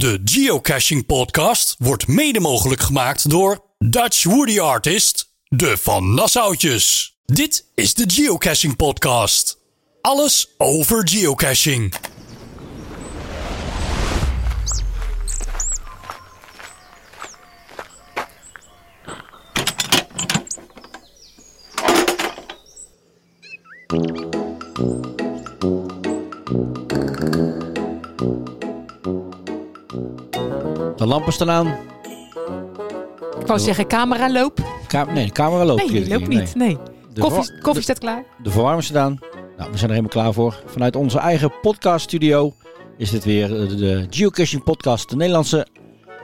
De Geocaching Podcast wordt mede mogelijk gemaakt door Dutch Woody Artist, de Van Nassautjes. Dit is de Geocaching Podcast. Alles over geocaching. Lampen staan aan. Ik wou zeggen, camera loop. Ka nee, camera loopt. Nee, loopt niet. Nee. De Koffie, koffie staat klaar. De verwarming staat aan. Nou, we zijn er helemaal klaar voor. Vanuit onze eigen podcaststudio is dit weer de, de Geocaching Podcast. De Nederlandse,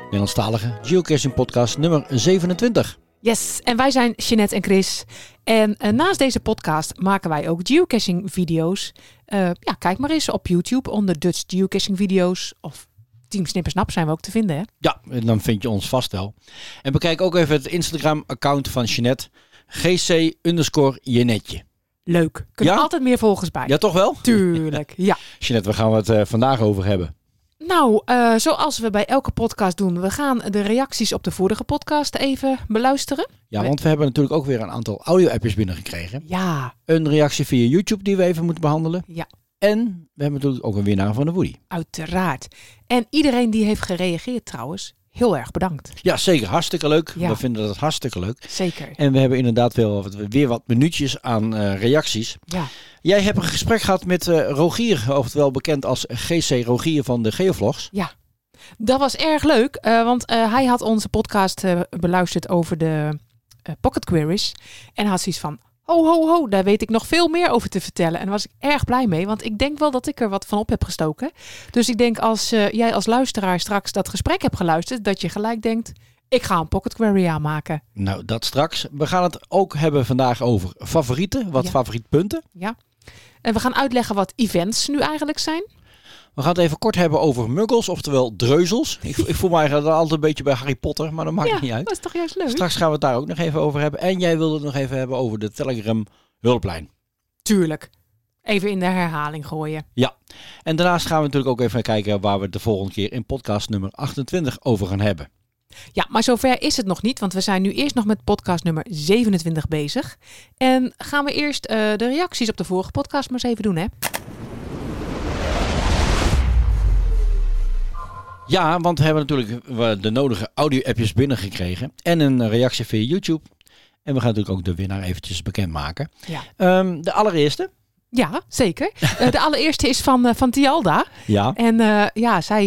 Nederlandstalige Geocaching Podcast nummer 27. Yes, en wij zijn Jeanette en Chris. En eh, naast deze podcast maken wij ook geocaching video's. Eh, ja, kijk maar eens op YouTube onder Dutch geocaching video's. Of Team Snippersnap zijn we ook te vinden, hè? Ja, en dan vind je ons vast wel. En bekijk ook even het Instagram-account van Jeanette. GC underscore Jeannetje. Leuk. Kunnen Ja? altijd meer volgers bij. Ja, toch wel? Tuurlijk, ja. Jeanette, waar gaan we het eh, vandaag over hebben? Nou, eh, zoals we bij elke podcast doen, we gaan de reacties op de vorige podcast even beluisteren. Ja, want we hebben natuurlijk ook weer een aantal audio-appjes binnengekregen. Ja, Een reactie via YouTube die we even moeten behandelen. ja. En we hebben natuurlijk ook een winnaar van de Woody. Uiteraard. En iedereen die heeft gereageerd trouwens, heel erg bedankt. Ja, zeker. Hartstikke leuk. Ja. We vinden dat hartstikke leuk. Zeker. En we hebben inderdaad wel wat, weer wat minuutjes aan eh, reacties. Ja, Jij hebt een gesprek gehad met eh, Rogier, oftewel bekend als GC Rogier van de Geovlogs. dat was erg leuk, eh, want hij had onze podcast beluisterd over de pocket queries. En had zoiets van, ho ho ho, daar weet ik nog veel meer over te vertellen. En daar was ik erg blij mee, want ik denk wel dat ik er wat van op heb gestoken. Dus ik denk als eh, jij als luisteraar straks dat gesprek hebt geluisterd, dat je gelijk denkt, ik ga een pocket query aanmaken. Nou, dat straks. We gaan het ook hebben vandaag over favorieten, wat Ja. favorietpunten. Ja. En we gaan uitleggen wat events nu eigenlijk zijn. We gaan het even kort hebben over muggles, oftewel dreuzels. Ik, ik voel me eigenlijk altijd een beetje bij Harry Potter, maar dat maakt ja, niet uit. dat is toch juist leuk? Straks gaan we het daar ook nog even over hebben. En jij wilde het nog even hebben over de Telegram hulplijn. Tuurlijk. Even in de herhaling gooien. En daarnaast gaan we natuurlijk ook even kijken waar we het de volgende keer in podcast nummer 28 over gaan hebben. Ja, maar zover is het nog niet, want we zijn nu eerst nog met podcast nummer 27 bezig. En gaan we eerst eh, de reacties op de vorige podcast maar eens even doen, hè? Ja, want we hebben natuurlijk de nodige audio-appjes binnengekregen. En een reactie via YouTube. En we gaan natuurlijk ook de winnaar eventjes bekendmaken. Ja, Ehm, de allereerste. ja zeker. Eh, de allereerste is van, eh, van Tialda. Ja. En eh, ja, zij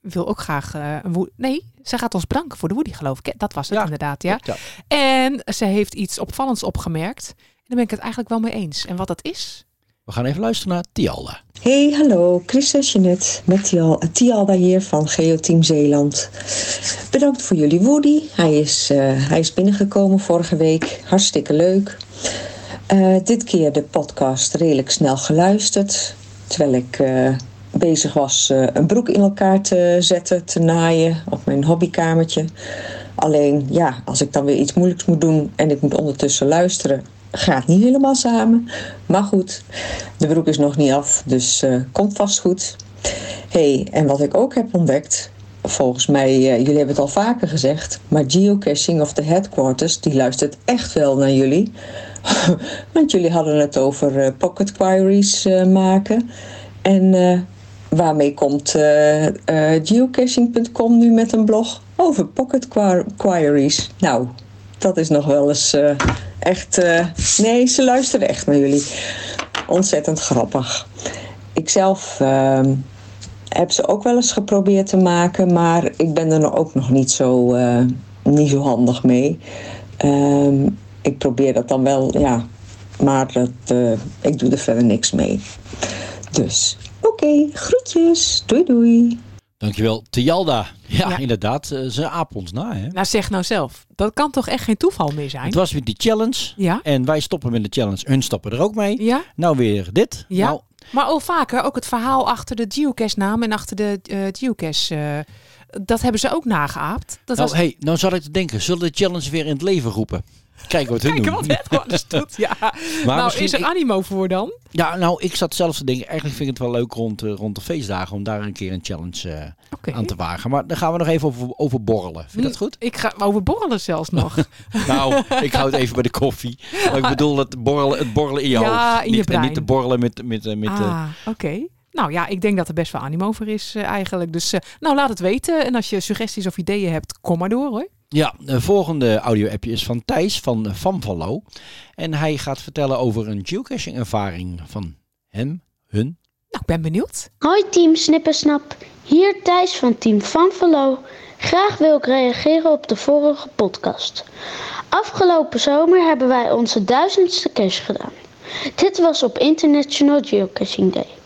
wil ook graag een Woody... Nee, zij gaat ons bedanken voor de Woody, geloof ik. Dat was het Ja. inderdaad, ja. ja. En ze heeft iets opvallends opgemerkt. En daar ben ik het eigenlijk wel mee eens. En wat dat is? We gaan even luisteren naar Tialda. Hey, hallo, Chris en Jeanette met Tial, Tialda hier van Geoteam Zeeland. Bedankt voor jullie Woody. Hij is, eh, hij is binnengekomen vorige week. Hartstikke leuk. Eh, dit keer de podcast redelijk snel geluisterd. Terwijl ik eh, bezig was een broek in elkaar te zetten, te naaien op mijn hobbykamertje. Alleen, ja, als ik dan weer iets moeilijks moet doen en ik moet ondertussen luisteren, gaat niet helemaal samen. Maar goed, de broek is nog niet af, dus eh, komt vast goed. hey, en wat ik ook heb ontdekt, volgens mij, eh, jullie hebben het al vaker gezegd, maar Geocaching of the Headquarters, die luistert echt wel naar jullie. Want jullie hadden het over eh, pocket queries maken. En waarmee komt geocaching.com nu met een blog over pocket queries? Nou, dat is nog wel eens echt. eh, nee, ze luisteren echt naar jullie. Ontzettend grappig. Ikzelf ehm heb ze ook wel eens geprobeerd te maken, maar ik ben er ook nog niet zo, eh, niet zo handig mee. Ehm, ik probeer dat dan wel, ja, maar dat, eh, ik doe er verder niks mee. Dus, oké, groetjes. Doei doei. Dankjewel, Tialda. Ja, Ja. inderdaad. eh, ze apen ons na, hè? Nou, zeg nou zelf. Dat kan toch echt geen toeval meer zijn? Het was weer die challenge. Ja? En wij stoppen met de challenge. Hun stoppen er ook mee. Ja? Nou weer dit. Ja. Nou, Maar ook vaker, ook het verhaal achter de geocache-naam en achter de eh, geocache... eh, dat hebben ze ook nageaapt. Dat nou, was... hey, nou zat ik te denken. Zullen de challenge weer in het leven roepen? Kijken wat hun Kijken doen. wat Headquarters doet. Ja. Maar nou, is er animo voor dan? Ja, nou, ik zat zelfs te denken, eigenlijk vind ik het wel leuk rond, eh, rond de feestdagen om daar een keer een challenge eh, aan te wagen. Maar dan gaan we nog even over, over borrelen. Vind je dat goed? Ik ga over borrelen zelfs nog. Nou, ik hou het even bij de koffie. Maar ik bedoel het borrelen, het borrelen in je Ja, hoofd. in je niet, en niet te borrelen met... met, eh, met eh, ah, oké. Nou ja, ik denk dat er best wel animo voor is eh, eigenlijk. Dus eh, nou, laat het weten. En als je suggesties of ideeën hebt, kom maar door hoor. Ja, de volgende audio-appje is van Thijs van Famvalo. En hij gaat vertellen over een geocaching ervaring van hem, hun. Nou, ik ben benieuwd. Hoi team Snippersnap, hier Thijs van team Van Verlo. Graag wil ik reageren op de vorige podcast. Afgelopen zomer hebben wij onze duizendste cache gedaan. Dit was op International Geocaching Day.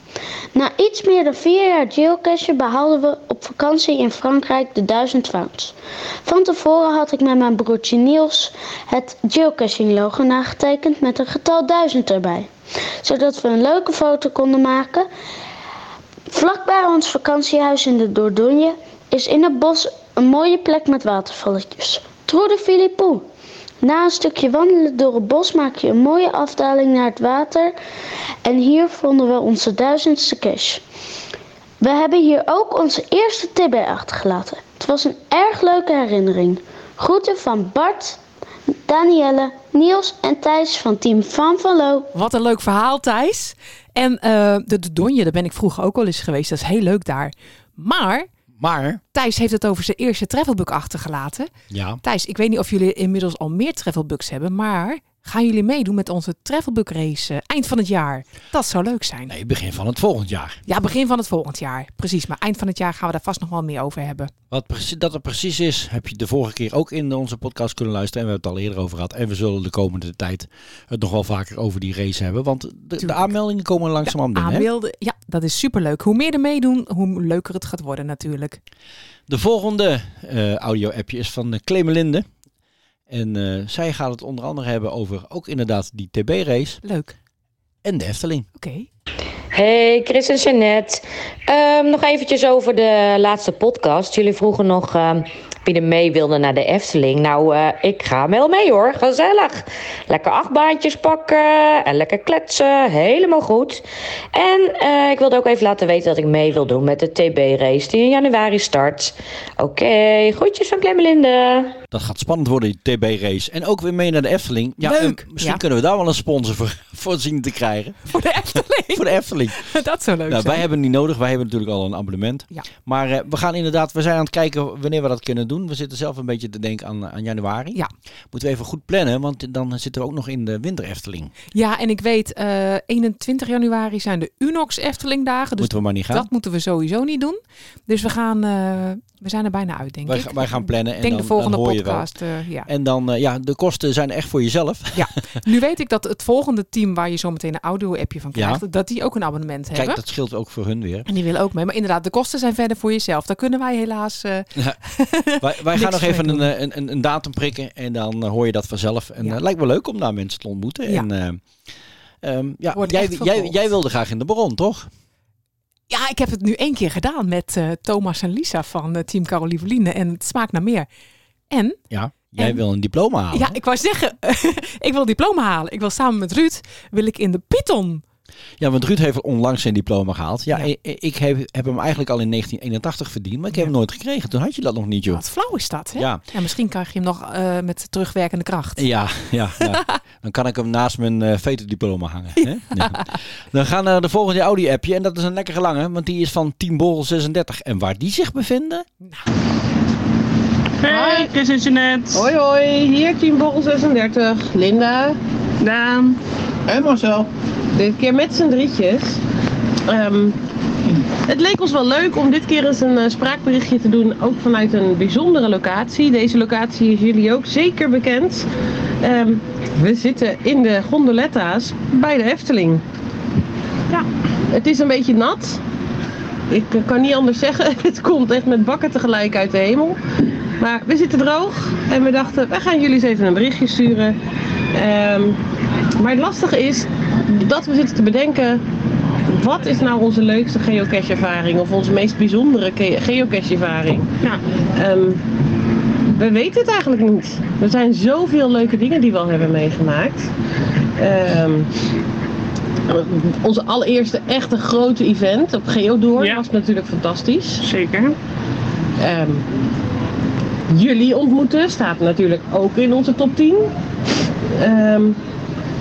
Na iets meer dan vier jaar geocachen behaalden we op vakantie in Frankrijk de 1000 founds. Van tevoren had ik met mijn broertje Niels het geocaching logo nagetekend met een getal 1000 erbij. Zodat we een leuke foto konden maken Vlakbij ons vakantiehuis in de Dordogne is in het bos een mooie plek met watervalletjes. Troede Philippou. Na een stukje wandelen door het bos maak je een mooie afdaling naar het water en hier vonden we onze duizendste cache. We hebben hier ook onze eerste TB achtergelaten. Het was een erg leuke herinnering. Groeten van Bart, Danielle, Niels en Thijs van team Van van. Wat een leuk verhaal, Thijs. En eh, de, Donje, daar ben ik vroeger ook wel eens geweest. Dat is heel leuk daar. Maar Maar, Thijs heeft het over zijn eerste travelbook achtergelaten. ja, Thijs, ik weet niet of jullie inmiddels al meer travelbooks hebben, maar gaan jullie meedoen met onze travelbook race eh, eind van het jaar? Dat zou leuk zijn. nee, begin van het volgend jaar. Ja, begin van het volgend jaar. Precies, maar eind van het jaar gaan we daar vast nog wel meer over hebben. Wat precies, dat er precies is, heb je de vorige keer ook in onze podcast kunnen luisteren. En we hebben het al eerder over gehad. En we zullen de komende tijd het nog wel vaker over die race hebben. Want de, de aanmeldingen komen langzamerhand binnen. hè? Aanbeelden, ja, dat is superleuk. Hoe meer er meedoen, hoe leuker het gaat worden natuurlijk. De volgende eh, audio-appje is van uh, Clemelinde. En eh, zij gaat het onder andere hebben over ook inderdaad die TB-race Leuk. en de Efteling. Oké. Hey, Chris en Jeannette. Ehm, nog eventjes over de laatste podcast. Jullie vroegen nog ehm, je er mee wilde naar de Efteling. Nou, eh, ik ga wel mee hoor. Gezellig. Lekker achtbaantjes pakken en lekker kletsen. Helemaal goed. En eh, ik wilde ook even laten weten dat ik mee wil doen met de TB-race die in januari start. Oké, groetjes van Clemelinde. Dat gaat spannend worden, die TB-race. En ook weer mee naar de Efteling. Ja, Leuk, en misschien ja. kunnen we daar wel een sponsor voor, voor zien te krijgen. Voor de Efteling. Voor de Efteling. dat zou leuk Nou, zijn. wij hebben het niet nodig. Wij hebben natuurlijk al een abonnement. Ja. Maar eh, we gaan inderdaad, we zijn aan het kijken wanneer we dat kunnen doen. We zitten zelf een beetje te denken aan, aan januari. Ja. Moeten we even goed plannen, want dan zitten we ook nog in de winter Efteling. Ja, en ik weet, eh 21 januari zijn de Unox Efteling dagen. Dus Moeten we maar niet gaan. dat moeten we sowieso niet doen. Dus we gaan, eh, we zijn er bijna uit, denk wij, ik. wij gaan plannen en denk dan, de volgende dan hoor je wel. podcast. eh, ja. En dan, eh, ja, de kosten zijn echt voor jezelf. Nu weet ik dat het volgende team waar je zo meteen een audio-appje van Ja. krijgt, dat die ook een abonnement hebben. Kijk, dat scheelt ook voor hun weer. En die willen ook mee. Maar inderdaad, de kosten zijn verder voor jezelf. Daar kunnen wij helaas... eh, Wij, wij gaan nog even een, een, een, een datum prikken en dan hoor je dat vanzelf. En Ja. lijkt me leuk om daar mensen te ontmoeten. Ja. En, eh, ehm, ja, jij, jij, jij wilde graag in de bron, toch? Ja, ik heb het nu één keer gedaan met eh, Thomas en Lisa van eh, Team Carolieveline. En het smaakt naar meer. En, Ja. Jij En- wil een diploma halen. ja, ik wou zeggen, ik wil een diploma halen. Ik wil samen met Ruud, wil ik in de Python. Ja, want Ruud heeft onlangs zijn diploma gehaald. Ja, Ja. Ik, heb, heb hem eigenlijk al in 1981 verdiend, maar ik heb Ja. hem nooit gekregen. Toen had je dat nog niet, joh. Wat flauw is dat, hè? Ja. Ja, misschien krijg je hem nog eh, met terugwerkende kracht. Ja, ja, ja. dan kan ik hem naast mijn eh veterdiploma hangen. Hè? Ja. Dan gaan we naar de volgende Audi-appje. En dat is een lekkere lange, want die is van Team Borrel 36. En waar die zich bevinden? Hey, Chris en Jeanette. Hoi hoi, hier Team Borrel 36, Linda. Daan. En Marcel. Dit keer met z'n drietjes. Ehm, het leek ons wel leuk om dit keer eens een eh, spraakberichtje te doen, ook vanuit een bijzondere locatie. Deze locatie is jullie ook zeker bekend. Ehm, we zitten in de gondoletta's bij de Efteling. Ja, het is een beetje nat. Ik eh, kan niet anders zeggen. Het komt echt met bakken tegelijk uit de hemel. Maar we zitten droog en we dachten, we gaan jullie eens even een berichtje sturen. Ehm, maar het lastige is dat we zitten te bedenken, wat is nou onze leukste geocache ervaring of onze meest bijzondere ge- geocache ervaring? Ja. Ehm, we weten het eigenlijk niet. Er zijn zoveel leuke dingen die we al hebben meegemaakt. Ehm, onze allereerste echte grote event op Geodoor Ja. was natuurlijk fantastisch. Zeker. Ehm, jullie ontmoeten staat natuurlijk ook in onze top 10. Ehm,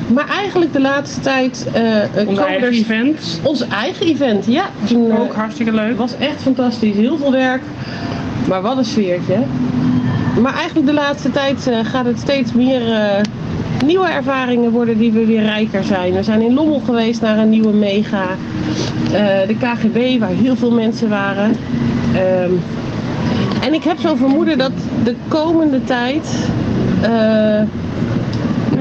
maar eigenlijk de laatste tijd eh, eh, Onze komen eigen er event. ons eigen event. Ja, toen, eh, Ook hartstikke leuk. was echt fantastisch. Heel veel werk. Maar wat een sfeertje. Maar eigenlijk de laatste tijd eh, gaat het steeds meer eh, nieuwe ervaringen worden die we weer rijker zijn. We zijn in Lommel geweest naar een nieuwe mega. Eh, de KGB waar heel veel mensen waren. Ehm, en ik heb zo'n vermoeden dat de komende tijd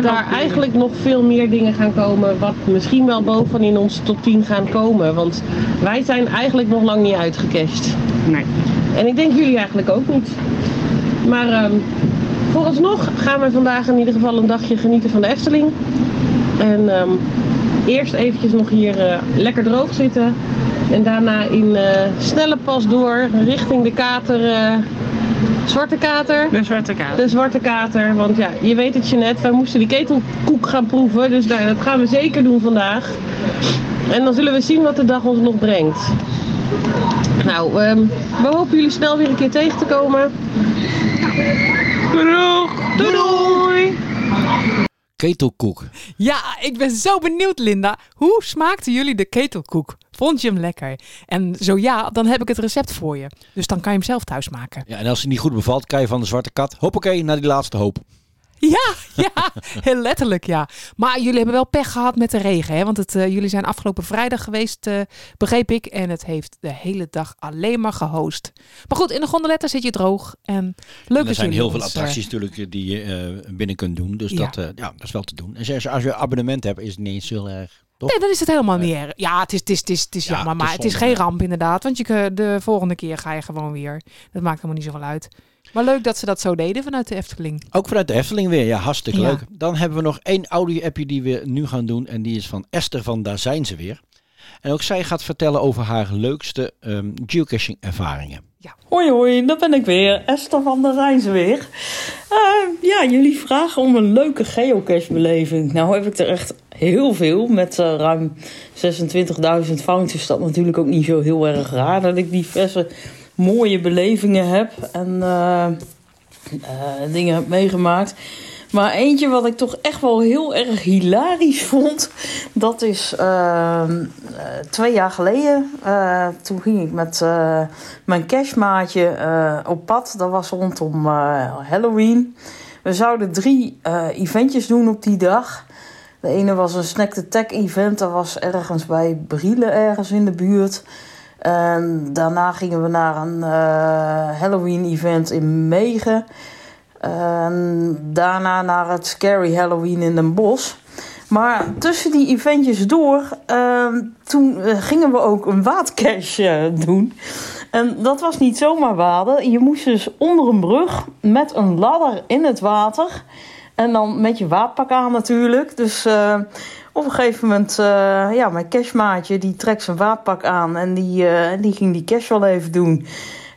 daar eigenlijk nog veel meer dingen gaan komen. Wat misschien wel boven in onze top 10 gaan komen. Want wij zijn eigenlijk nog lang niet uitgecashed. Nee. En ik denk jullie eigenlijk ook niet. Maar ehm, vooralsnog gaan we vandaag in ieder geval een dagje genieten van de Efteling. En ehm, eerst eventjes nog hier eh, lekker droog zitten. En daarna in eh, snelle pas door richting de kater. eh, zwarte kater. De zwarte kaart. De zwarte kater. Want ja, je weet het je net. Wij moesten die ketelkoek gaan proeven. Dus nou, dat gaan we zeker doen vandaag. En dan zullen we zien wat de dag ons nog brengt. Nou, ehm, we hopen jullie snel weer een keer tegen te komen. Doeg. Doei doei. Ketelkoek. Ja, ik ben zo benieuwd, Linda. Hoe smaakte jullie de ketelkoek? Vond je hem lekker? En zo ja, dan heb ik het recept voor je. Dus dan kan je hem zelf thuis maken. Ja, en als het niet goed bevalt, kan je van de zwarte kat, hoppakee, naar die laatste hoop. Ja, ja, heel letterlijk ja. Maar jullie hebben wel pech gehad met de regen. Hè? Want het, eh, jullie zijn afgelopen vrijdag geweest, eh, begreep ik. En het heeft de hele dag alleen maar gehost. Maar goed, in de gondoletta zit je droog. En leuk En er zijn heel veel ons, eh, attracties natuurlijk die je binnen kunt doen. Dus Ja. dat, ja, dat is wel te doen. En zelfs als je een abonnement hebt, is het niet eens heel erg. Toch? Nee, dan is het helemaal niet erg. Ja, het is, het is, het is, het is Ja, jammer, het is maar het is geen ramp inderdaad. Want je, de volgende keer ga je gewoon weer. Dat maakt helemaal niet zoveel uit. Maar leuk dat ze dat zo deden vanuit de Efteling. Ook vanuit de Efteling weer. Ja, hartstikke Ja. leuk. Dan hebben we nog één audio-appje die we nu gaan doen. En die is van Esther van Daar zijn ze weer. En ook zij gaat vertellen over haar leukste ehm, geocaching ervaringen. Hoi hoi, daar ben ik weer. Esther van der zijn ze weer. Eh, ja, jullie vragen om een leuke geocache-beleving. Nou heb ik er echt heel veel. Met eh, ruim 26.000 founts is dat natuurlijk ook niet zo heel erg raar... dat ik diverse mooie belevingen heb en eh, eh, dingen heb meegemaakt. Maar eentje wat ik toch echt wel heel erg hilarisch vond... dat is ehm, eh, twee jaar geleden. Toen ging ik met mijn cashmaatje op pad. Dat was rondom Halloween. We zouden drie eventjes doen op die dag. De ene was een Snack the Tech event. Dat was ergens bij Brielen ergens in de buurt. Daarna gingen we naar een eh, Halloween event in Megen. En daarna naar het Scary Halloween in Den Bosch. Maar tussen die eventjes door, ehm, toen eh, gingen we ook een waadcache doen. En dat was niet zomaar waden. Je moest dus onder een brug met een ladder in het water. En dan met je waadpak aan natuurlijk. Dus eh, op een gegeven moment, eh, ja, mijn cashmaatje die trekt zijn waadpak aan. En die, eh, die ging die cash wel even doen.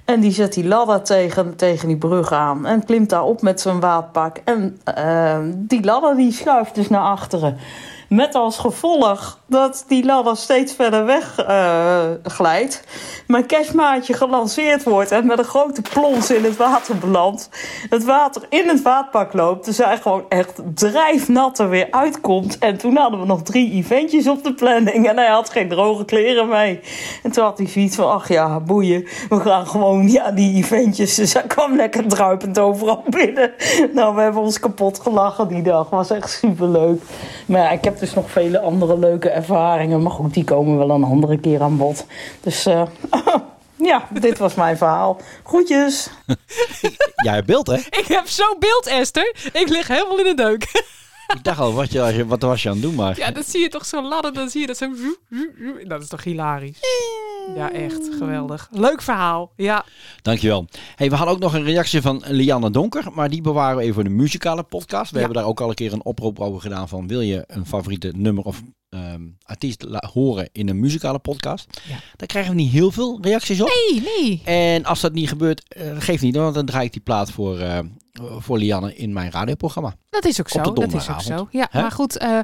En die zet die ladder tegen, tegen die brug aan. En klimt daarop met zijn waadpak. En die ladder die schuift dus naar achteren. Met als gevolg dat die ladder steeds verder weg eh, glijdt. Mijn cashmaatje gelanceerd wordt en met een grote plons in het water belandt. Het water in het waadpak loopt. Dus hij gewoon echt drijfnat er weer uitkomt. En toen hadden we nog drie eventjes op de planning. En hij had geen droge kleren mee. En toen had hij zoiets van, ach ja, boeien. We gaan gewoon, ja, die eventjes. Dus hij kwam lekker druipend overal binnen. Nou, we hebben ons kapot gelachen die dag. Was echt superleuk. Maar ja, ik heb dus nog vele andere leuke ervaringen. Maar goed, die komen wel een andere keer aan bod. Dus eh, ja, dit was mijn verhaal. Groetjes. Jij hebt beeld, hè? Ik heb zo'n beeld, Esther. Ik lig helemaal in de deuk. Ik dacht al, wat, je, wat was je aan het doen, maar... Ja, dan zie je toch zo'n ladder, dan zie je dat zo... Dat is toch hilarisch? Ja, echt geweldig. Leuk verhaal, ja. Dankjewel. Hey, we hadden ook nog een reactie van Lianne Donker, maar die bewaren we even voor de muzikale podcast. We Ja. hebben daar ook al een keer een oproep over gedaan van wil je een favoriete nummer of ehm, artiest horen in een muzikale podcast, Ja. dan krijgen we niet heel veel reacties op. Nee, nee. En als dat niet gebeurt, eh, geeft niet, want dan draai ik die plaat voor, eh, voor Lianne in mijn radioprogramma. Dat is ook Op zo. de Dat is ook zo. Ja, maar goed. eh,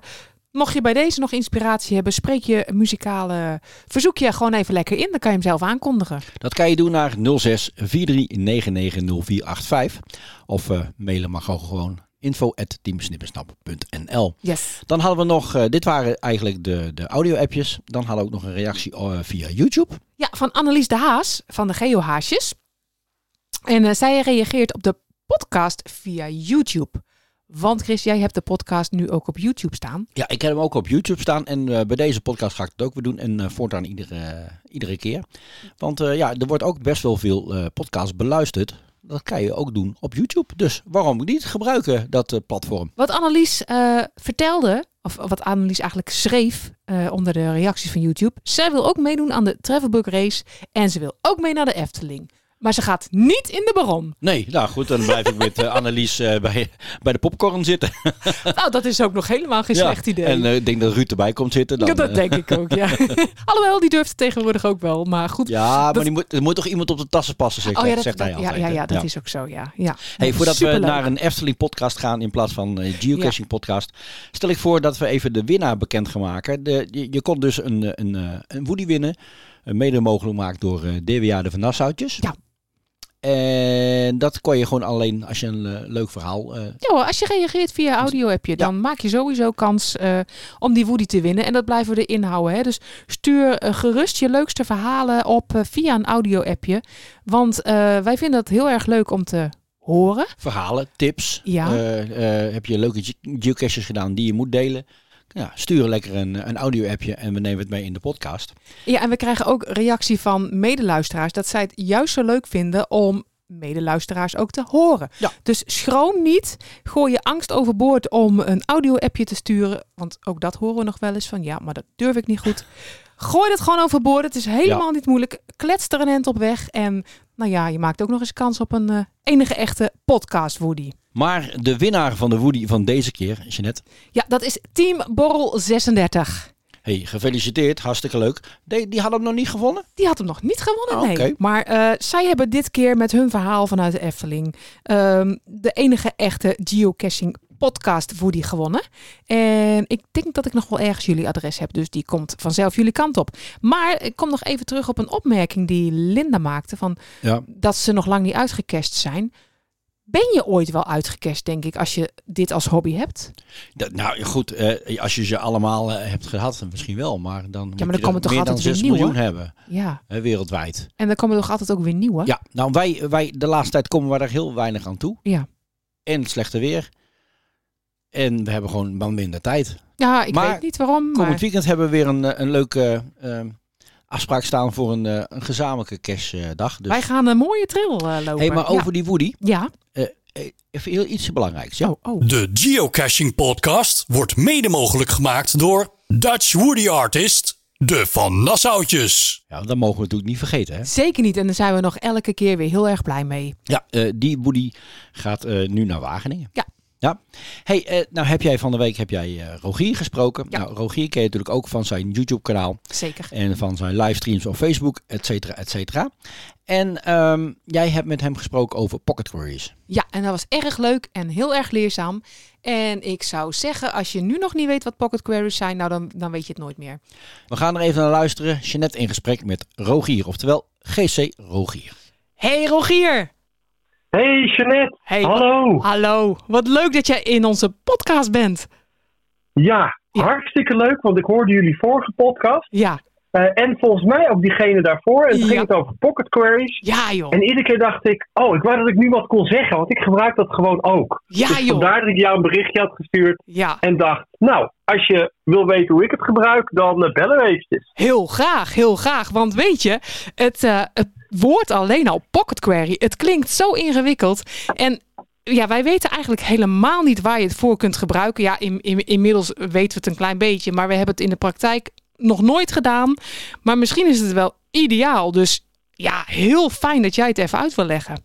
mocht je bij deze nog inspiratie hebben, spreek je muzikale verzoek je gewoon even lekker in. Dan kan je hem zelf aankondigen. Dat kan je doen naar 06 4399 0485 of eh, mailen mag ook gewoon info at teamsnippersnap.nl. Yes. Dan hadden we nog, eh, dit waren eigenlijk de, de audio-appjes. Dan hadden we ook nog een reactie eh, via YouTube. Ja, van Annelies de Haas van de Geohaasjes. En eh, zij reageert op de podcast via YouTube. Want Chris, jij hebt de podcast nu ook op YouTube staan. Ja, ik heb hem ook op YouTube staan. En bij deze podcast ga ik het ook weer doen. En voortaan iedere, iedere keer. Want ja, er wordt ook best wel veel podcasts beluisterd. Dat kan je ook doen op YouTube. Dus waarom niet gebruiken, dat eh, platform? Wat Annelies eh, vertelde, of wat Annelies eigenlijk schreef eh, onder de reacties van YouTube. Zij wil ook meedoen aan de Travelbook Race. En ze wil ook mee naar de Efteling. Maar ze gaat niet in de Baron. Nee, nou goed, dan blijf ik met eh, Annelies eh, bij, bij de popcorn zitten. nou, dat is ook nog helemaal geen slecht idee. En eh, ik denk dat Ruud erbij komt zitten. Dan, Ja, dat denk ik ook, ja. Alhoewel, die durft het tegenwoordig ook wel. Maar goed. Ja, maar die moet, er moet toch iemand op de tassen passen, zegt, oh ja, dat, zegt hij dat- ja, altijd. ja, hè? ja, dat is ook zo, ja. ja. Hey, voordat we naar een Efteling podcast gaan in plaats van een geocaching podcast, stel ik voor dat we even de winnaar bekend gaan maken. De, je, je kon dus een, een, eh, een Woody winnen, een mede mogelijk gemaakt door DWA de Van Nassautjes. Ja. En dat kon je gewoon alleen als je een eh, leuk verhaal. eh, Ja hoor, als je reageert via audio-appje, dan maak je sowieso kans eh, om die Woody te winnen. En dat blijven we erin houden. Hè? Dus stuur gerust je leukste verhalen op via een audio-appje. Want wij vinden het heel erg leuk om te horen. verhalen, tips. Ja. Heb je leuke ge- geocaches gedaan die je moet delen? Ja, stuur lekker een, een audio-appje en we nemen het mee in de podcast. Ja, en we krijgen ook reactie van medeluisteraars dat zij het juist zo leuk vinden om medeluisteraars ook te horen. Ja. Dus schroom niet, gooi je angst overboord om een audio-appje te sturen. Want ook dat horen we nog wel eens van, ja, maar dat durf ik niet goed. Gooi dat gewoon overboord, het is helemaal niet moeilijk. Klets er een end op weg en nou ja, je maakt ook nog eens kans op een eh, enige echte podcast, Woody. Maar de winnaar van de Woody van deze keer, Jeanette. Ja, dat is Team Borrel 36. Hey, gefeliciteerd, hartstikke leuk. Die, die hadden hem nog niet gewonnen? Die had hem nog niet gewonnen, Ah, nee. Maar eh, zij hebben dit keer met hun verhaal vanuit de Efteling ehm, de enige echte geocaching podcast Woody gewonnen. En ik denk dat ik nog wel ergens jullie adres heb, dus die komt vanzelf jullie kant op. Maar ik kom nog even terug op een opmerking die Linda maakte van Ja. dat ze nog lang niet uitgecast zijn. Ben je ooit wel uitgecast, denk ik, als je dit als hobby hebt? Dat, nou goed, eh, als je ze allemaal eh, hebt gehad, misschien wel. Maar dan moet dan je er komen toch meer altijd dan weer 6 nieuwe? miljoen hebben. Ja. wereldwijd. En dan komen er toch altijd ook weer nieuwe? Ja, nou wij, wij de laatste tijd komen we daar heel weinig aan toe. Ja. En het slechte weer. En we hebben gewoon wat minder tijd. Ja, ik Maar weet niet waarom. Maar... Komend weekend hebben we weer een, eh, een leuke eh, afspraak staan voor een, eh, een gezamenlijke cashdag. Dus. Wij gaan een mooie trail eh, lopen. hey, maar over die Woody. Ja. even heel iets belangrijks. Ja? Oh, De Geocaching Podcast wordt mede mogelijk gemaakt door Dutch Woody Artist, de Van Nassautjes. Ja, dat mogen we natuurlijk niet vergeten. Hè? Zeker niet. En daar zijn we nog elke keer weer heel erg blij mee. Ja, eh, die Woody gaat eh, nu naar Wageningen. Ja. Ja. Hey, eh, nou heb jij van de week heb jij eh, Rogier gesproken. Nou, Rogier ken je natuurlijk ook van zijn YouTube kanaal. Zeker. En van zijn livestreams op Facebook, et cetera, et cetera. En ehm, jij hebt met hem gesproken over pocket queries. Ja, en dat was erg leuk en heel erg leerzaam. En ik zou zeggen, als je nu nog niet weet wat pocket queries zijn, nou dan, dan weet je het nooit meer. We gaan er even naar luisteren. Jeanette in gesprek met Rogier, oftewel GC Rogier. Hey Rogier! Hey Jeanette, Hey, hallo. Hallo, wat leuk dat jij in onze podcast bent. Ja, hartstikke leuk, want ik hoorde jullie vorige podcast. Ja. Eh, en volgens mij ook diegene daarvoor. En toen Ja. ging het over pocket queries. Ja joh. En iedere keer dacht ik, oh, ik wou dat ik nu wat kon zeggen, want ik gebruik dat gewoon ook. Ja, dus joh. vandaar dat ik jou een berichtje had gestuurd. Ja. En dacht, nou, als je wil weten hoe ik het gebruik, dan eh, bellen we eventjes. Heel graag, heel graag. Want weet je, het, eh, het woord alleen al pocket query, het klinkt zo ingewikkeld. En ja, wij weten eigenlijk helemaal niet waar je het voor kunt gebruiken. Ja, in, in, inmiddels weten we het een klein beetje, maar we hebben het in de praktijk nog nooit gedaan. Maar misschien is het wel ideaal. Dus ja, heel fijn dat jij het even uit wil leggen.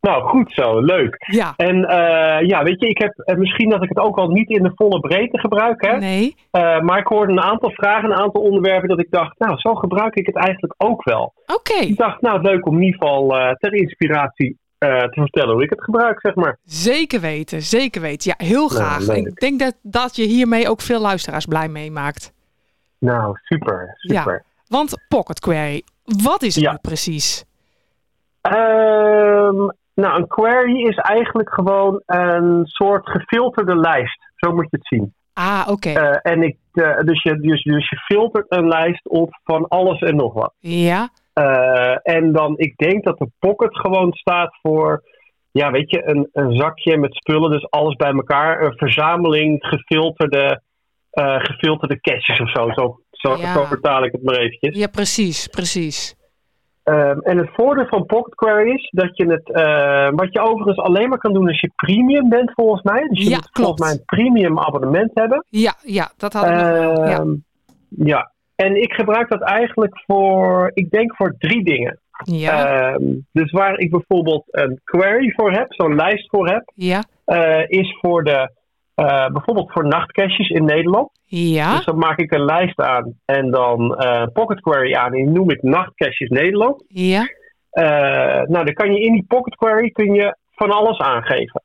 Nou, goed zo, leuk. Ja. En eh, ja, weet je, ik heb eh, misschien dat ik het ook al niet in de volle breedte gebruik, hè? Nee. Eh, maar ik hoorde een aantal vragen, een aantal onderwerpen dat ik dacht, nou, zo gebruik ik het eigenlijk ook wel. Oké. Ik dacht, nou, leuk om in ieder geval ter inspiratie te vertellen hoe ik het gebruik, zeg maar. Zeker weten, zeker weten. Ja, heel graag. leuk. ik denk dat, dat je hiermee ook veel luisteraars blij mee maakt. Nou, super, super. Ja. Want Pocket Query, wat is het Ja. nu precies? Ehm, nou, een query is eigenlijk gewoon een soort gefilterde lijst. Zo moet je het zien. Ah, oké. Eh, en ik, eh, dus, je, dus, dus je filtert een lijst op van alles en nog wat. Ja, Eh, en dan, ik denk dat de pocket gewoon staat voor, ja, weet je, een, een zakje met spullen, dus alles bij elkaar. Een verzameling gefilterde, eh, gefilterde caches of zo. Zo, zo, Ja. zo vertaal ik het maar eventjes. ja precies, precies. Ehm, en het voordeel van Pocket Query is dat je het, eh, wat je overigens alleen maar kan doen als je premium bent volgens mij. Dus je Ja, moet volgens mij een premium abonnement hebben. Ja, ja, dat had ik nog. Ja. Ehm, ja. En ik gebruik dat eigenlijk voor, ik denk voor drie dingen. Ja, Ehm, dus waar ik bijvoorbeeld een query voor heb, zo'n lijst voor heb, ja, eh, is voor de, eh, bijvoorbeeld voor nachtcaches in Nederland. ja, Dus dan maak ik een lijst aan en dan eh pocket query aan en die noem ik nachtcaches Nederland. ja. Eh, nou, dan kan je in die pocket query kun je van alles aangeven.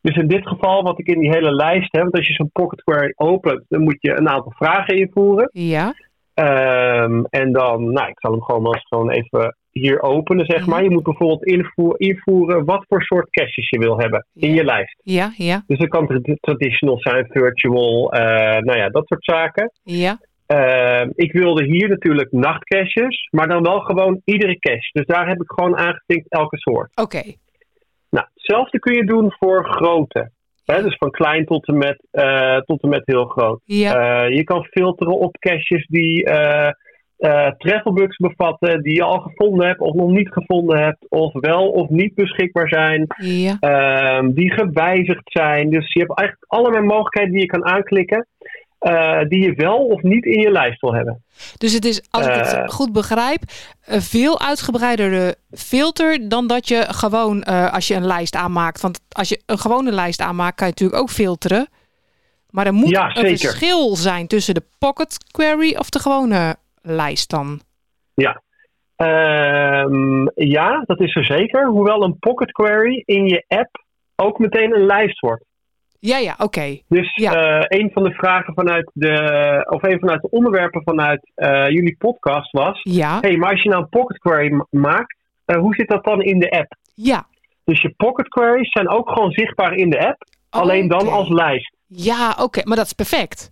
Dus in dit geval, wat ik in die hele lijst heb, want als je zo'n pocket query opent, dan moet je een aantal vragen invoeren. Ja, Ehm, en dan, nou, ik zal hem gewoon eens gewoon even hier openen, zeg Mhm. maar. Je moet bijvoorbeeld invoer- invoeren wat voor soort caches je wil hebben in je lijst. ja, ja, Dus dat kan tra- traditional zijn, virtual, eh, nou ja, dat soort zaken. ja. Ehm, ik wilde hier natuurlijk nachtcaches, maar dan wel gewoon iedere cache. Dus daar heb ik gewoon aangevinkt elke soort. Oké. Nou, hetzelfde kun je doen voor grootte. Hè, dus van klein tot en met, eh, tot en met heel groot. Ja, Eh, je kan filteren op caches die eh, travelbugs bevatten, die je al gevonden hebt of nog niet gevonden hebt, of wel of niet beschikbaar zijn, ja. ehm, die gewijzigd zijn. Dus je hebt eigenlijk allerlei mogelijkheden die je kan aanklikken, eh, die je wel of niet in je lijst wil hebben. Dus het is, als ik Eh. het goed begrijp, een veel uitgebreidere filter dan dat je gewoon eh, als je een lijst aanmaakt. Want als je een gewone lijst aanmaakt, kan je natuurlijk ook filteren. Maar er moet Ja, een verschil zijn tussen de pocket query of de gewone lijst dan. Ja. Ehm, ja, dat is er zeker. Hoewel een pocket query in je app ook meteen een lijst wordt. Ja, ja, oké. Dus Ja. eh, een van de vragen vanuit de, of een vanuit de onderwerpen vanuit eh, jullie podcast was: Ja, hey, maar als je nou een pocket query ma- maakt, eh, hoe zit dat dan in de app? ja. Dus je pocket queries zijn ook gewoon zichtbaar in de app, alleen dan als lijst. Ja, oké, maar dat is perfect.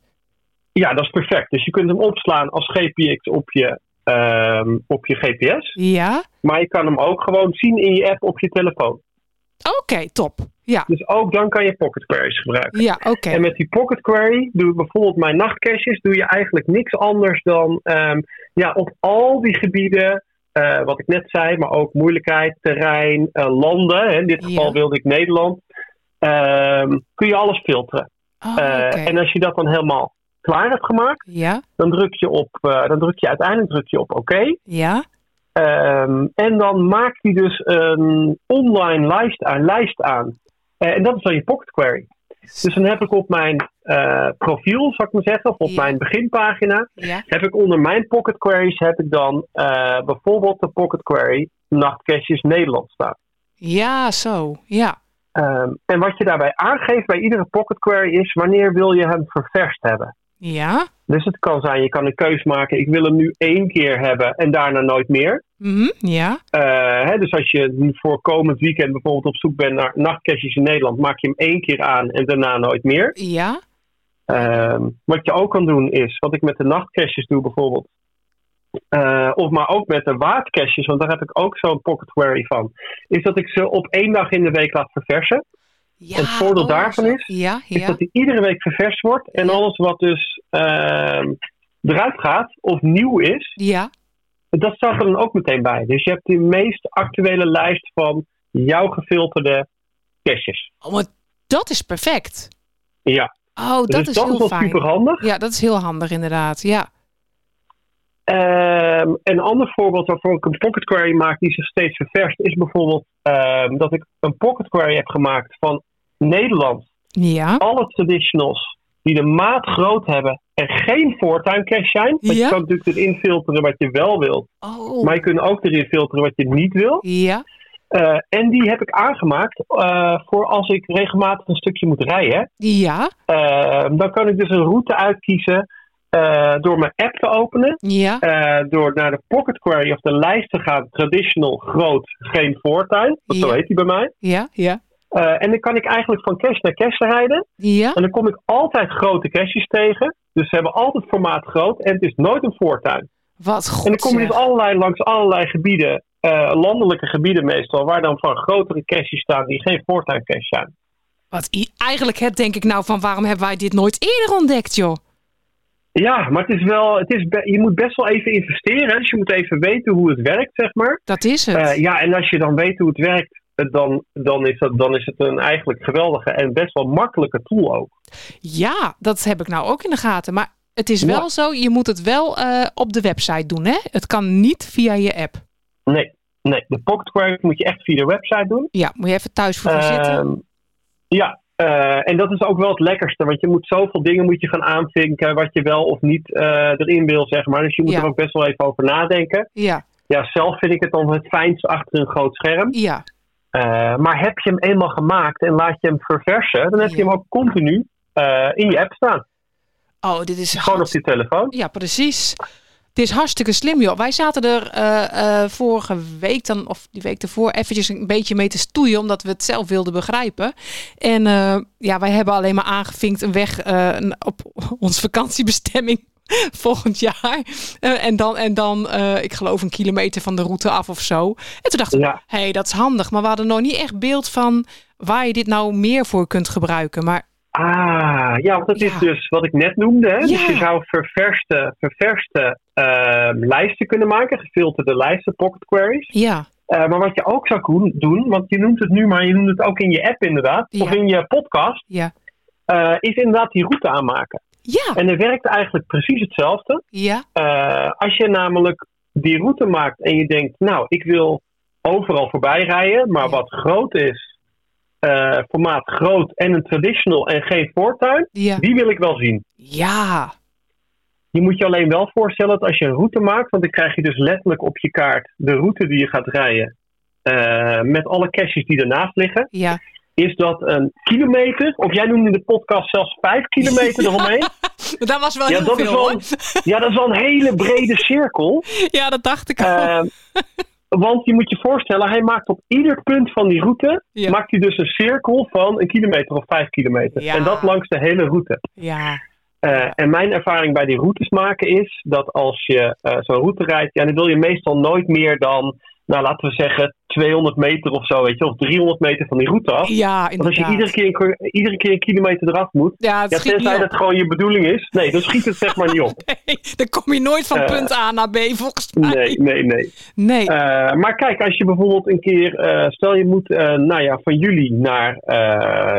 Ja, dat is perfect. Dus je kunt hem opslaan als GPX op je, ehm, op je GPS, Ja, maar je kan hem ook gewoon zien in je app op je telefoon. oké, top. Ja, Dus ook dan kan je pocket queries gebruiken. ja, oké. En met die pocket query doe ik bijvoorbeeld mijn nachtcaches, doe je eigenlijk niks anders dan ehm, ja, op al die gebieden, eh, wat ik net zei, maar ook moeilijkheid, terrein, eh, landen. Hè, in dit geval Ja. wilde ik Nederland. ehm, kun je alles filteren. Oh, Eh. En als je dat dan helemaal klaar hebt gemaakt, Ja, dan druk je op, eh, dan druk je uiteindelijk druk je op oké. ja, Ehm, en dan maakt hij dus een online lijst aan. Lijst aan. Eh, en dat is dan je pocket query. Dus dan heb ik op mijn eh, profiel, zou ik maar zeggen, of op Ja. mijn beginpagina, ja. heb ik onder mijn pocket queries heb ik dan bijvoorbeeld de pocket query nachtcaches Nederland staan. Ja, zo. Ja. Ehm, en wat je daarbij aangeeft bij iedere pocket query is wanneer wil je hem ververst hebben. Ja. Dus het kan zijn, je kan een keus maken, ik wil hem nu één keer hebben en daarna nooit meer. Mhm, Ja. Eh, hè, dus als je voor komend weekend bijvoorbeeld op zoek bent naar nachtcaches in Nederland, maak je hem één keer aan en daarna nooit meer. Ja. Ehm, wat je ook kan doen is, wat ik met de nachtcaches doe bijvoorbeeld, eh, of maar ook met de waardcaches, want daar heb ik ook zo'n pocket query van, is dat ik ze op één dag in de week laat verversen. Ja. het voordeel oh, daarvan is, Ja, is ja. dat die iedere week ververst wordt en alles wat dus ehm, eruit gaat of nieuw is, Ja. dat staat er dan ook meteen bij. Dus je hebt de meest actuele lijst van jouw gefilterde caches. Oh, maar dat is perfect. Ja, Oh, dat dus is dat heel is wel fijn. super handig. Ja, dat is heel handig inderdaad. Ja. Ehm, een ander voorbeeld waarvoor ik een pocket query maak die zich steeds ververst, is bijvoorbeeld ehm, dat ik een pocket query heb gemaakt van Nederland. Ja. Alle traditionals die de maat groot hebben en geen voortuin cache zijn. Want Ja. je kan natuurlijk erin filteren wat je wel wilt. Oh. Maar je kunt ook erin filteren wat je niet wil. Ja. Eh, en die heb ik aangemaakt eh, voor als ik regelmatig een stukje moet rijden. Ja. Eh, dan kan ik dus een route uitkiezen eh, door mijn app te openen. Ja. Eh, door naar de Pocket Query of de lijst te gaan. Traditional, groot, geen voortuin. Zo Ja. heet die bij mij. Ja. Ja. Eh, en dan kan ik eigenlijk van cache naar cache rijden. Ja. En dan kom ik altijd grote caches tegen. Dus ze hebben altijd formaat groot. En het is nooit een voortuin. Wat goed. en dan kom je dus allerlei, langs allerlei gebieden. landelijke gebieden meestal. Waar dan van grotere caches staan die geen voortuin cache zijn. Wat eigenlijk het denk ik nou van waarom hebben wij dit nooit eerder ontdekt, joh? Ja, maar het is wel, het is je moet best wel even investeren. Dus je moet even weten hoe het werkt, zeg maar. Dat is het. Eh, ja, en als je dan weet hoe het werkt, eh, dan, dan, is, dat, dan is het een eigenlijk geweldige en best wel makkelijke tool ook. Ja, dat heb ik nou ook in de gaten. Maar het is wel Ja. zo, je moet het wel eh, op de website doen, hè? Het kan niet via je app. Nee, nee, de Pocket Query moet je echt via de website doen. Ja, moet je even thuis voor gaan zitten. Ehm, ja, eh, en dat is ook wel het lekkerste, want je moet zoveel dingen moet je gaan aanvinken wat je wel of niet eh, erin wil, zeg maar. Dus je moet Ja. er ook best wel even over nadenken. Ja, Ja, zelf vind ik het dan het fijnst achter een groot scherm. ja, Eh, maar heb je hem eenmaal gemaakt en laat je hem verversen, dan heb je hem ook continu in je app staan. Oh, dit is Gewoon op je telefoon. Ja, precies. Het is hartstikke slim, joh. Wij zaten er eh, eh, vorige week dan, of die week ervoor, eventjes een beetje mee te stoeien, omdat we het zelf wilden begrijpen. En eh, ja, wij hebben alleen maar aangevinkt een weg op onze vakantiebestemming volgend jaar. En dan, en dan ik geloof, een kilometer van de route af of zo. En toen dachten we, Ja. hé, hey, dat is handig. Maar we hadden nog niet echt beeld van waar je dit nou meer voor kunt gebruiken. Maar Ah, ja, want dat Ja. is dus wat ik net noemde. Hè? Dus je zou ververste, ververste ehm, lijsten kunnen maken, gefilterde lijsten, pocket queries. ja, Eh, maar wat je ook zou doen, want je noemt het nu, maar je noemt het ook in je app inderdaad, Ja. of in je podcast, ja, eh, is inderdaad die route aanmaken. ja, En dat werkt eigenlijk precies hetzelfde. ja, Eh, als je namelijk die route maakt en je denkt, nou, ik wil overal voorbij rijden, maar Ja. wat groot is, eh, formaat groot en een traditional en geen voortuin, ja, die wil ik wel zien. ja, Je moet je alleen wel voorstellen dat als je een route maakt, want dan krijg je dus letterlijk op je kaart de route die je gaat rijden, eh, met alle caches die ernaast liggen, ja. is dat een kilometer, of jij noemde in de podcast zelfs vijf kilometer eromheen. Maar dat was wel Ja, heel dat is veel wel, hoor. ja, dat is wel een hele brede cirkel. Ja, dat dacht ik al. Eh, want je moet je voorstellen, hij maakt op ieder punt van die route, Ja. maakt hij dus een cirkel van een kilometer of vijf kilometer. Ja. En dat langs de hele route. Ja, Eh, en mijn ervaring bij die routes maken is dat als je eh, zo'n route rijdt, ja, dan wil je meestal nooit meer dan, nou laten we zeggen, 200 meter of zo, weet je, of 300 meter van die route af. ja Want als je inderdaad. iedere keer, een, iedere keer een kilometer eraf moet, Ja, het ja, tenzij dat gewoon je bedoeling is, nee, dan schiet het zeg maar niet op. Nee, dan kom je nooit van Eh, punt A naar B, volgens mij. Nee, nee, nee. Nee. Eh, maar kijk, als je bijvoorbeeld een keer, eh, stel je moet, nou ja, van juli naar,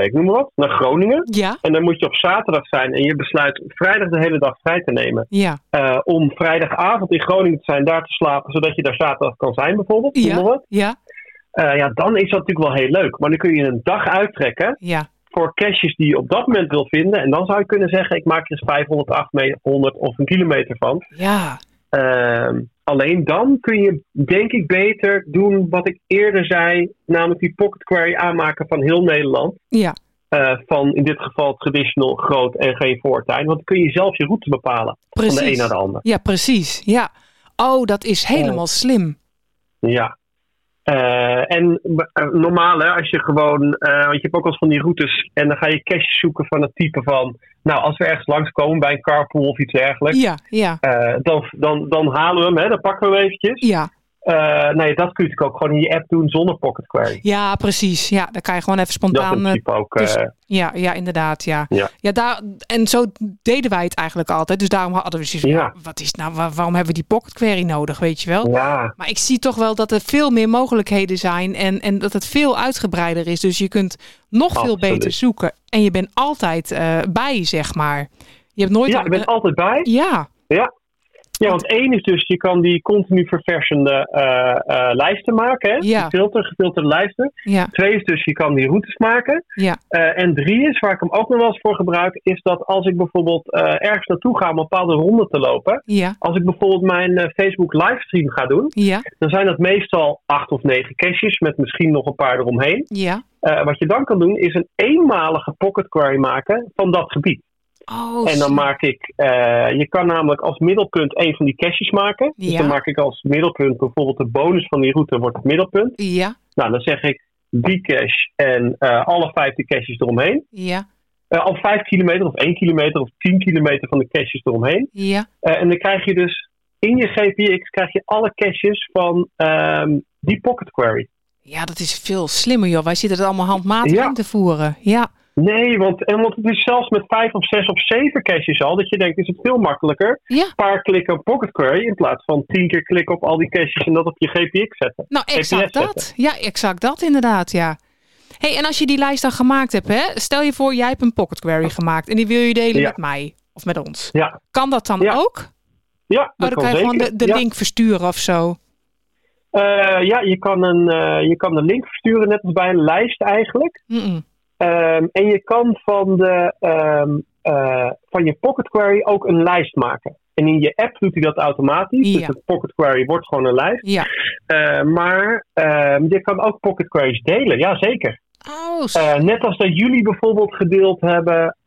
ik noem maar wat, naar Groningen. ja, En dan moet je op zaterdag zijn en je besluit vrijdag de hele dag vrij te nemen. ja, om vrijdagavond in Groningen te zijn, daar te slapen, zodat je daar zaterdag kan zijn bijvoorbeeld. Ja, ja, Eh, ja, dan is dat natuurlijk wel heel leuk. Maar dan kun je een dag uittrekken ja. voor caches die je op dat moment wil vinden. En dan zou je kunnen zeggen, ik maak er eens 500, 800 of een kilometer van. Ja, Ehm, alleen dan kun je, denk ik, beter doen wat ik eerder zei, namelijk die pocket query aanmaken van heel Nederland. ja, Eh, van in dit geval traditional, groot en geen voortuin. Want dan kun je zelf je route bepalen van de een naar de ander. Ja, precies. Ja. Oh, dat is helemaal slim. Ja. Eh, en eh, normaal, hè, als je gewoon, eh, want je hebt ook wel eens van die routes en dan ga je caches zoeken van het type van, nou, als we ergens langskomen bij een carpool of iets dergelijks, Ja, ja, dan, dan, dan halen we hem, hè, dan pakken we hem eventjes. ja. Eh, nee, dat kun je natuurlijk ook gewoon in je app doen zonder pocket query. Ja, precies. Ja, dan kan je gewoon even Dat in spontaan... eh, principe ook. dus- eh, ja, ja, inderdaad, ja. Ja. daar, en zo deden wij het eigenlijk altijd. Dus daarom hadden we zoiets van, Ja. ja, wat is nou, waar- waarom hebben we die pocket query nodig, weet je wel? ja, Maar ik zie toch wel dat er veel meer mogelijkheden zijn en, en dat het veel uitgebreider is. Dus je kunt nog veel beter zoeken. En je bent altijd eh, bij, zeg maar. Je hebt nooit... ja, je bent altijd bij. Ja, Ja. Ja, want één is dus, je kan die continu verversende eh, eh, lijsten maken. Hè? Ja. Die filter, gefilterde lijsten. Ja, Twee is dus, je kan die routes maken. ja, Eh, en drie is, waar ik hem ook nog wel eens voor gebruik, is dat als ik bijvoorbeeld ergens naartoe ga om een bepaalde ronde te lopen. ja, Als ik bijvoorbeeld mijn Facebook livestream ga doen, ja, dan zijn dat meestal acht of negen caches met misschien nog een paar eromheen. ja. Wat je dan kan doen, is een eenmalige pocket query maken van dat gebied. Oh, En dan maak ik, eh, je kan namelijk als middelpunt een van die caches maken. Dus Ja. dan maak ik als middelpunt bijvoorbeeld de bonus van die route wordt het middelpunt. Ja, Nou, dan zeg ik die cache en eh, alle vijfde caches eromheen. ja, Eh, al vijf kilometer of één kilometer of tien kilometer van de caches eromheen. ja. En dan krijg je dus in je GPX krijg je alle caches van ehm, die pocket query. Ja, dat is veel slimmer, joh. Wij zitten er allemaal handmatig Ja. in te voeren. Ja, Nee, want, en want het is zelfs met vijf of zes of zeven caches al dat je denkt, is het veel makkelijker. ja. Een paar klikken op pocket query in plaats van tien keer klikken op al die caches en dat op je GPX zetten. Nou, exact GPS zetten. dat. Ja, exact dat inderdaad, ja. hey, en als je die lijst dan gemaakt hebt, hè, stel je voor, jij hebt een pocket query gemaakt en die wil je delen Ja. met mij of met ons. Ja, Kan dat dan ook? ja Oh, dan kan kan je gewoon de, link versturen of zo. Eh, ja, je kan, een, eh, je kan een link versturen, net als bij een lijst eigenlijk. Mm-mm. Ehm, en je kan van, de, ehm, eh, van je pocket query ook een lijst maken. En in je app doet hij dat automatisch. Ja. Dus de pocket query wordt gewoon een lijst. Ja. Eh, maar ehm, je kan ook pocket queries delen, ja zeker. Oh, Eh, net als dat jullie bijvoorbeeld gedeeld hebben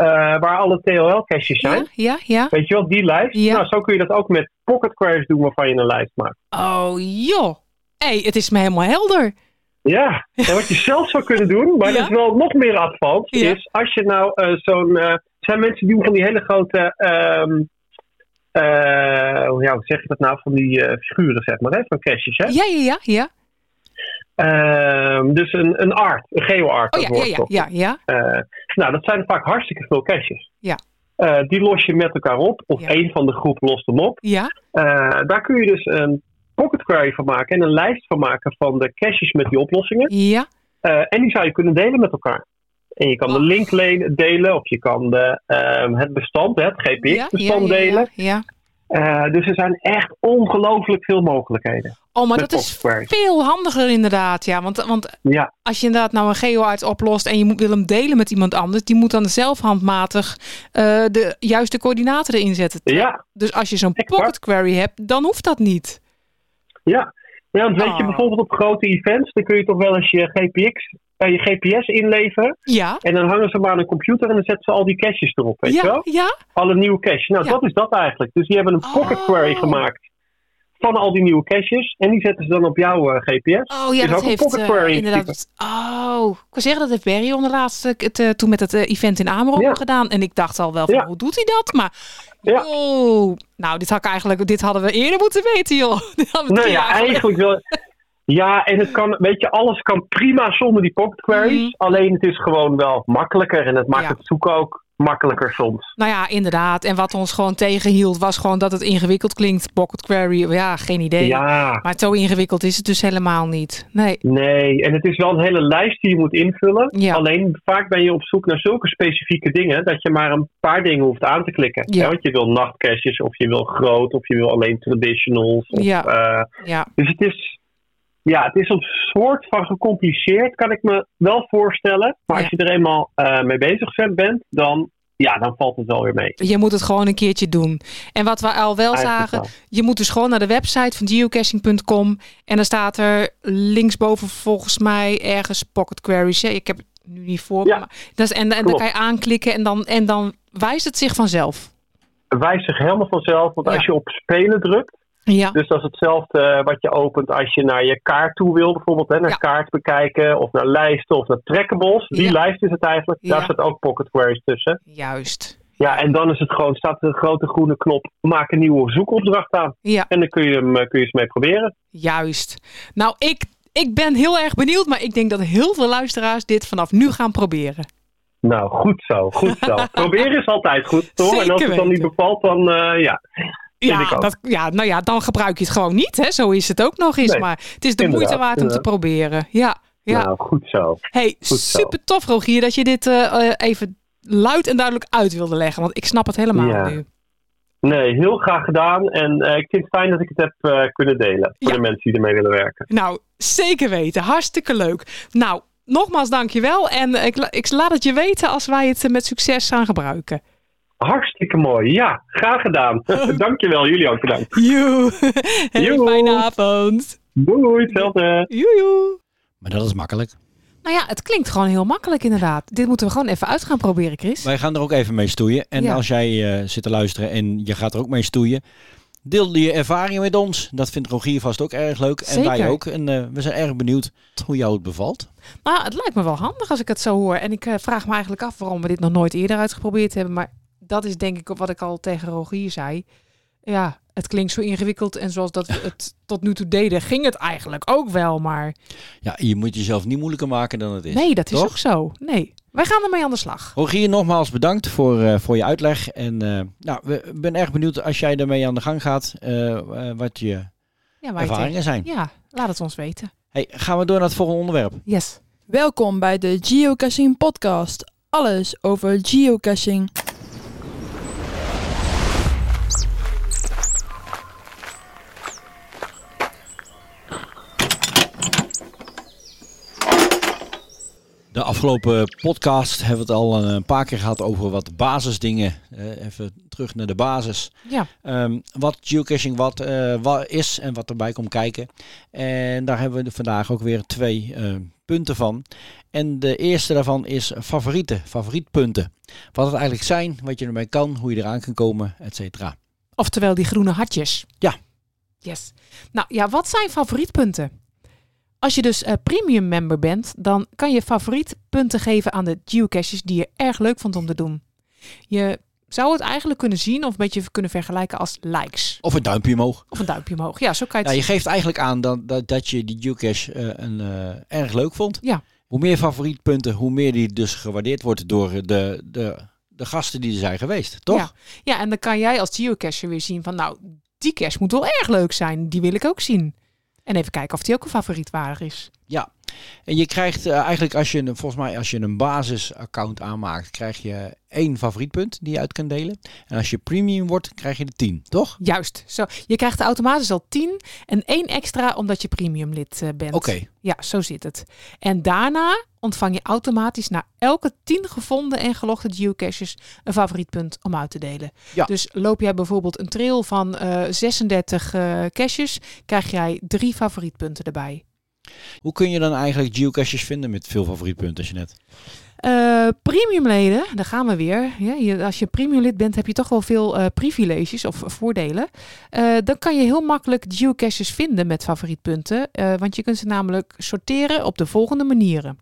waar alle TLL-caches zijn. ja, ja, ja. Weet je wel, die lijst. Ja. Nou, zo kun je dat ook met pocket queries doen waarvan je een lijst maakt. Oh, joh. hey, het is me helemaal helder. Ja, en wat je zelf zou kunnen doen, maar dat is wel nog meer advanced, Ja. is als je nou eh, zo'n... eh, er zijn mensen die doen van die hele grote... ehm eh, ja, hoe zeg je dat nou? Van die figuren, zeg maar, hè? van caches, hè? Ja, ja, ja, ja. Ehm, dus een, een art, een geoart. Oh ja, ja, woord ja, ja, ja. Nou, dat zijn vaak hartstikke veel caches. Ja. Die los je met elkaar op, of één van de groep lost hem op. Ja, daar kun je dus een pocket query van maken en een lijst van maken van de caches met die oplossingen. ja. Eh, en die zou je kunnen delen met elkaar. En je kan de link delen, of je kan de, ehm, het bestand, het GPX-bestand ja, ja, delen. Ja, ja. Eh, dus er zijn echt ongelooflijk veel mogelijkheden. Oh, maar dat is veel handiger inderdaad, ja. Want, want Ja, als je inderdaad nou een geoarts oplost en je moet, wil hem delen met iemand anders, die moet dan zelf handmatig eh, de juiste coördinaten erin zetten. ja, Dus als je zo'n pocket query hebt, dan hoeft dat niet. Ja. Ja, want weet je, Oh. bijvoorbeeld op grote events, dan kun je toch wel eens je GPX, eh, je GPS inleveren. Ja, En dan hangen ze maar aan een computer en dan zetten ze al die caches erop, weet je wel? ja. Alle nieuwe caches. Nou, Ja. dat is dat eigenlijk. Dus die hebben een pocket Oh. query gemaakt van al die nieuwe caches. En die zetten ze dan op jouw eh, GPS. Oh ja, Is dat heeft pocket eh, inderdaad. Oh, ik kan zeggen dat heeft Barry onder laatste het, eh, toen met het event in Amerongen Ja. gedaan. En ik dacht al wel van, Ja. hoe doet hij dat? Maar, Ja. oh, nou, dit had ik eigenlijk, dit hadden we eerder moeten weten, joh. We Nou ja, eigenlijk wel. Ja, en het kan, weet je, alles kan prima zonder die pocket queries. Mhm. Alleen het is gewoon wel makkelijker en het maakt het zoeken ook makkelijker soms. Nou ja, inderdaad. En wat ons gewoon tegenhield was gewoon dat het ingewikkeld klinkt. Pocket query, ja, geen idee. Ja, Maar zo ingewikkeld is het dus helemaal niet. Nee. nee. En het is wel een hele lijst die je moet invullen. Ja. Alleen vaak ben je op zoek naar zulke specifieke dingen dat je maar een paar dingen hoeft aan te klikken. Ja. Ja, want je wil nachtcaches of je wil groot of je wil alleen traditionals. Of, Ja. eh, Ja. Dus het is, ja, het is een soort van gecompliceerd, kan ik me wel voorstellen. Maar Ja. als je er eenmaal eh, mee bezig bent, dan, ja, dan valt het wel weer mee. Je moet het gewoon een keertje doen. En wat we al wel Eigenlijk zagen, wel. je moet dus gewoon naar de website van geocaching.com. En dan staat er linksboven volgens mij ergens pocket queries. hè. Ik heb het nu niet voor. Ja, maar dat is, en en dan kan je aanklikken en dan, en dan wijst het zich vanzelf. Het wijst zich helemaal vanzelf, want Ja. als je op spelen drukt, Ja, dus dat is hetzelfde eh, wat je opent als je naar je kaart toe wil, bijvoorbeeld, hè, naar Ja. kaart bekijken of naar lijsten of naar trackables. Die Ja. lijst is het eigenlijk, daar staat ook pocket queries tussen. juist. Ja, en dan is het gewoon, staat er een grote groene knop, maak een nieuwe zoekopdracht aan. Ja, En dan kun je hem eh, kun je eens mee proberen. juist. Nou, ik, ik ben heel erg benieuwd, maar ik denk dat heel veel luisteraars dit vanaf nu gaan proberen. Nou, goed zo, goed zo. Proberen is altijd goed, toch? en als het dan niet bevalt, dan eh, ja. Ja, dat, ja, nou ja, dan gebruik je het gewoon niet. Hè? Zo is het ook nog eens. Nee, maar het is de inderdaad, moeite waard om te proberen. Ja, ja. Nou, goed zo. hey, super tof Rogier dat je dit eh, eh, even luid en duidelijk uit wilde leggen. Want ik snap het helemaal Ja. nu. Nee, heel graag gedaan. En eh, ik vind het fijn dat ik het heb kunnen delen voor Ja. de mensen die ermee willen werken. Nou, zeker weten. Hartstikke leuk. Nou, nogmaals dankjewel. En ik, ik laat het je weten als wij het met succes gaan gebruiken. Hartstikke mooi. Ja, graag gedaan. Dankjewel, jullie ook bedankt. Joe. Hey, Joe. fijne avond. Doei, hetzelfde. Joejoe. Maar dat is makkelijk. Nou ja, het klinkt gewoon heel makkelijk inderdaad. Dit moeten we gewoon even uit gaan proberen, Chris. Wij gaan er ook even mee stoeien. En Ja. als jij eh, zit te luisteren en je gaat er ook mee stoeien, deel je ervaringen met ons. Dat vindt Rogier vast ook erg leuk. En wij ook. En eh, we zijn erg benieuwd hoe jou het bevalt. Nou, het lijkt me wel handig als ik het zo hoor. En ik eh, vraag me eigenlijk af waarom we dit nog nooit eerder uitgeprobeerd hebben. Maar dat is denk ik wat ik al tegen Rogier zei. Ja, het klinkt zo ingewikkeld. En zoals dat we het tot nu toe deden, ging het eigenlijk ook wel. Maar Ja, je moet jezelf niet moeilijker maken dan het is. nee, dat is toch? ook zo. Nee, wij gaan ermee aan de slag. Rogier, nogmaals bedankt voor, eh, voor je uitleg. En eh, nou, we ik ben erg benieuwd als jij ermee aan de gang gaat, eh, wat je Ja, ervaringen zijn. Ja, laat het ons weten. Hey, gaan we door naar het volgende onderwerp. Yes. Welkom bij de Geocaching Podcast. Alles over geocaching. De afgelopen podcast hebben we het al een paar keer gehad over wat basisdingen. Eh, even terug naar de basis. Ja. Ehm, wat geocaching wat, eh, wat is en wat erbij komt kijken. En daar hebben we vandaag ook weer twee eh, punten van. En de eerste daarvan is favorieten, favorietpunten. Wat het eigenlijk zijn, wat je ermee kan, hoe je eraan kan komen, et cetera. Oftewel die groene hartjes. Ja. Yes. Nou ja, wat zijn favorietpunten? Als je dus eh, premium member bent, dan kan je favorietpunten geven aan de geocaches die je erg leuk vond om te doen. Je zou het eigenlijk kunnen zien of een beetje kunnen vergelijken als likes. Of een duimpje omhoog. Of een duimpje omhoog. Ja, zo kan je Ja, het je geeft eigenlijk aan dat, dat, dat je die geocache eh, een, eh, erg leuk vond. Ja. Hoe meer favorietpunten, hoe meer die dus gewaardeerd wordt door de, de, de gasten die er zijn geweest, toch? Ja. ja, en dan kan jij als geocacher weer zien van nou, die cache moet wel erg leuk zijn. Die wil ik ook zien. En even kijken of die ook een favorietwaardig is. Ja. En je krijgt eh, eigenlijk als je, een- volgens mij als je een basisaccount aanmaakt, krijg je één favorietpunt die je uit kan delen. En als je premium wordt, krijg je er tien, toch? Juist. Zo, je krijgt automatisch al 10 en één extra omdat je premium lid eh, bent. Oké. Ja, zo zit het. En daarna ontvang je automatisch na elke 10 gevonden en gelogde geocaches een favorietpunt om uit te delen. Ja. Dus loop jij bijvoorbeeld een trail van eh 36 eh caches, krijg jij drie favorietpunten erbij. Hoe kun je dan eigenlijk geocaches vinden met veel favorietpunten, als je net? Eh premiumleden, daar gaan we weer. Ja, je, als je premiumlid bent, heb je toch wel veel eh, privileges of voordelen. Eh, dan kan je heel makkelijk geocaches vinden met favorietpunten. want je kunt ze namelijk sorteren op de volgende manieren.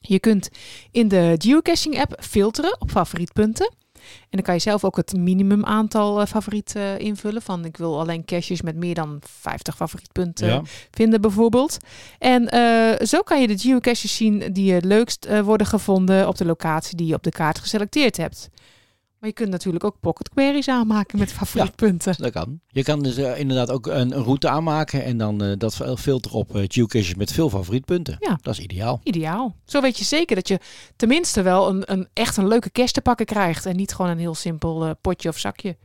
Je kunt in de geocaching app filteren op favorietpunten. En dan kan je zelf ook het minimum aantal eh, favorieten eh, invullen. Van ik wil alleen caches met meer dan 50 favorietpunten Ja. vinden bijvoorbeeld. En eh, zo kan je de geocaches zien die het leukst worden gevonden op de locatie die je op de kaart geselecteerd hebt. Maar je kunt natuurlijk ook pocket queries aanmaken met favorietpunten. Dat kan. Je kan dus eh, inderdaad ook een, een route aanmaken en dan eh, dat filter op eh, geocaches met veel favorietpunten. Ja. Dat is ideaal. Ideaal. Zo weet je zeker dat je tenminste wel een, een echt een leuke cache te pakken krijgt. En niet gewoon een heel simpel potje of zakje.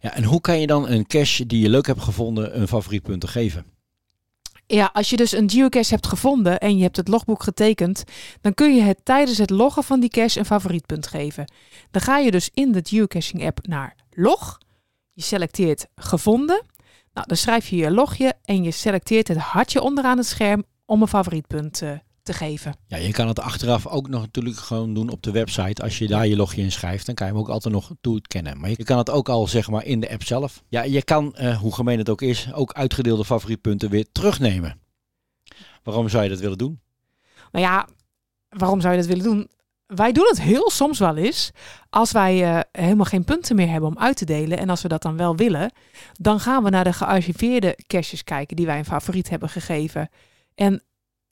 Ja, en hoe kan je dan een cache die je leuk hebt gevonden een favorietpunten geven? Ja, als je dus een geocache hebt gevonden en je hebt het logboek getekend, dan kun je het tijdens het loggen van die cache een favorietpunt geven. Dan ga je dus in de geocaching app naar log. Je selecteert gevonden. Nou, dan schrijf je je logje en je selecteert het hartje onderaan het scherm om een favorietpunt eh, te geven. Ja, je kan het achteraf ook nog natuurlijk gewoon doen op de website. Als je daar je logje in schrijft, dan kan je hem ook altijd nog toekennen. Maar je kan het ook al zeg maar in de app zelf. Ja, je kan, eh, hoe gemeen het ook is, ook uitgedeelde favorietpunten weer terugnemen. Waarom zou je dat willen doen? Nou ja, waarom zou je dat willen doen? Wij doen het heel soms wel eens. Als wij eh, helemaal geen punten meer hebben om uit te delen. En als we dat dan wel willen. Dan gaan we naar de gearchiveerde caches kijken die wij een favoriet hebben gegeven. En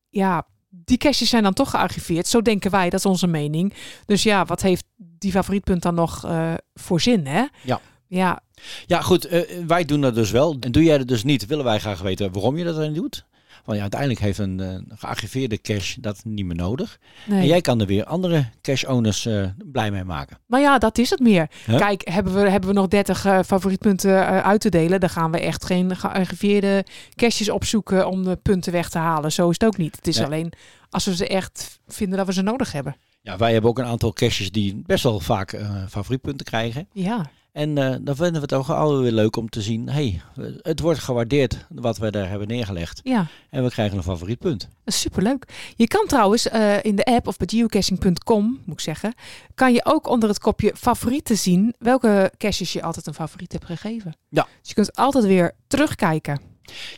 ja, die caches zijn dan toch gearchiveerd. Zo denken wij, dat is onze mening. Dus ja, wat heeft die favorietpunt dan nog eh, voor zin, hè? Ja. Ja, Ja, goed, eh, wij doen dat dus wel. En doe jij dat dus niet, willen wij graag weten waarom je dat dan doet. Want ja, uiteindelijk heeft een, eh, gearchiveerde cache dat niet meer nodig. Nee. En jij kan er weer andere cache-owners eh, blij mee maken. Maar ja, dat is het meer. Huh? Kijk, hebben we, hebben we nog 30 eh, favorietpunten uit te delen, dan gaan we echt geen gearchiveerde caches opzoeken om de punten weg te halen. Zo is het ook niet. Het is Nee. alleen als we ze echt vinden dat we ze nodig hebben. Ja, wij hebben ook een aantal caches die best wel vaak favorietpunten krijgen. Ja. En eh, dan vinden we het ook altijd weer leuk om te zien, hey, het wordt gewaardeerd wat we daar hebben neergelegd. Ja. En we krijgen een favorietpunt. Dat is superleuk. Je kan trouwens eh, in de app of bij geocaching.com, moet ik zeggen, kan je ook onder het kopje favorieten zien welke caches je altijd een favoriet hebt gegeven. Ja. Dus je kunt altijd weer terugkijken.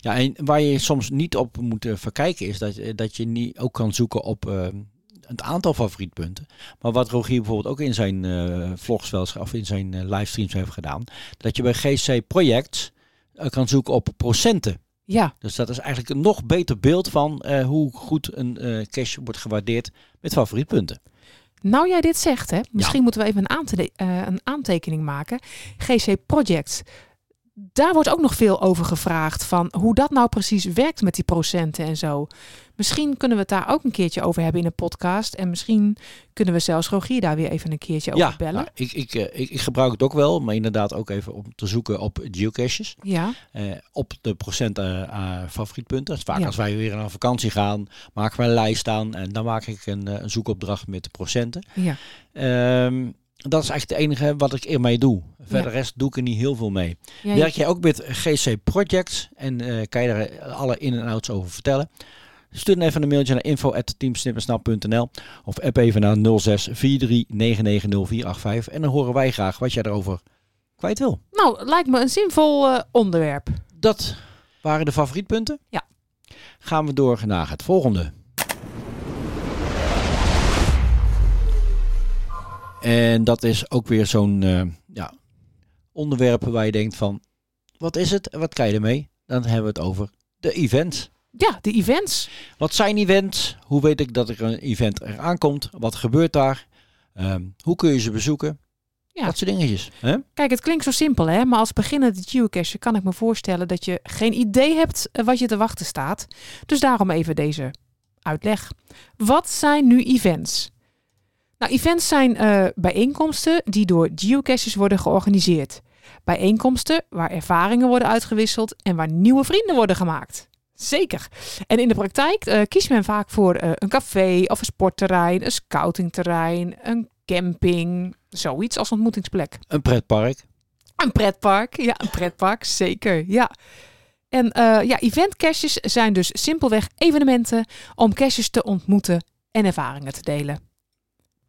Ja, en waar je soms niet op moet eh, verkijken is dat, je- dat je niet ook kan zoeken op het aantal favorietpunten. Maar wat Rogier bijvoorbeeld ook in zijn eh, vlogs wel of in zijn eh, livestreams heeft gedaan, dat je bij GC Projects eh, kan zoeken op procenten. Ja. Dus dat is eigenlijk een nog beter beeld van hoe goed een cache wordt gewaardeerd met favorietpunten. Nou jij dit zegt, hè, misschien moeten we even een, aante- een aantekening maken. GC Projects. Daar wordt ook nog veel over gevraagd van hoe dat nou precies werkt met die procenten en zo. Misschien kunnen we het daar ook een keertje over hebben in een podcast. En misschien kunnen we zelfs Rogier daar weer even een keertje over Ja, bellen. nou, ik, ik, eh, ik, ik gebruik het ook wel, maar inderdaad ook even om te zoeken op geocaches. Ja. Eh, op de procent eh, favorietpunten. Vaak Ja. als wij weer aan vakantie gaan, maken we een lijst aan en dan maak ik een, een zoekopdracht met de procenten. Ja. Ehm, dat is eigenlijk het enige wat ik ermee doe. Verder Ja. rest doe ik er niet heel veel mee. Ja, Werk jij ook met GC Projects en kan je daar alle in- en outs over vertellen? Stuur dan even een mailtje naar info.teamsnippersnap.nl of app even naar 06 43990485 en dan horen wij graag wat jij erover kwijt wil. Nou, lijkt me een zinvol eh, onderwerp. Dat waren de favorietpunten. Ja. Gaan we door naar het volgende. En dat is ook weer zo'n eh, ja, onderwerp waar je denkt van, wat is het en wat kan je ermee? Dan hebben we het over de events. Ja, de events. Wat zijn events? Hoe weet ik dat er een event eraan komt? Wat gebeurt daar? Ehm, hoe kun je ze bezoeken? Ja. Dat soort dingetjes. Hè? Kijk, het klinkt zo simpel, hè? maar als beginnende geocacher kan ik me voorstellen dat je geen idee hebt eh, wat je te wachten staat. Dus daarom even deze uitleg. Wat zijn nu events? Nou, events zijn eh, bijeenkomsten die door geocachers worden georganiseerd. Bijeenkomsten waar ervaringen worden uitgewisseld en waar nieuwe vrienden worden gemaakt. Zeker. En in de praktijk eh, kiest men vaak voor eh, een café of een sportterrein, een scoutingterrein, een camping, zoiets als ontmoetingsplek. Een pretpark. Een pretpark, ja, een pretpark, zeker, ja. En eh ja, eventcaches zijn dus simpelweg evenementen om caches te ontmoeten en ervaringen te delen.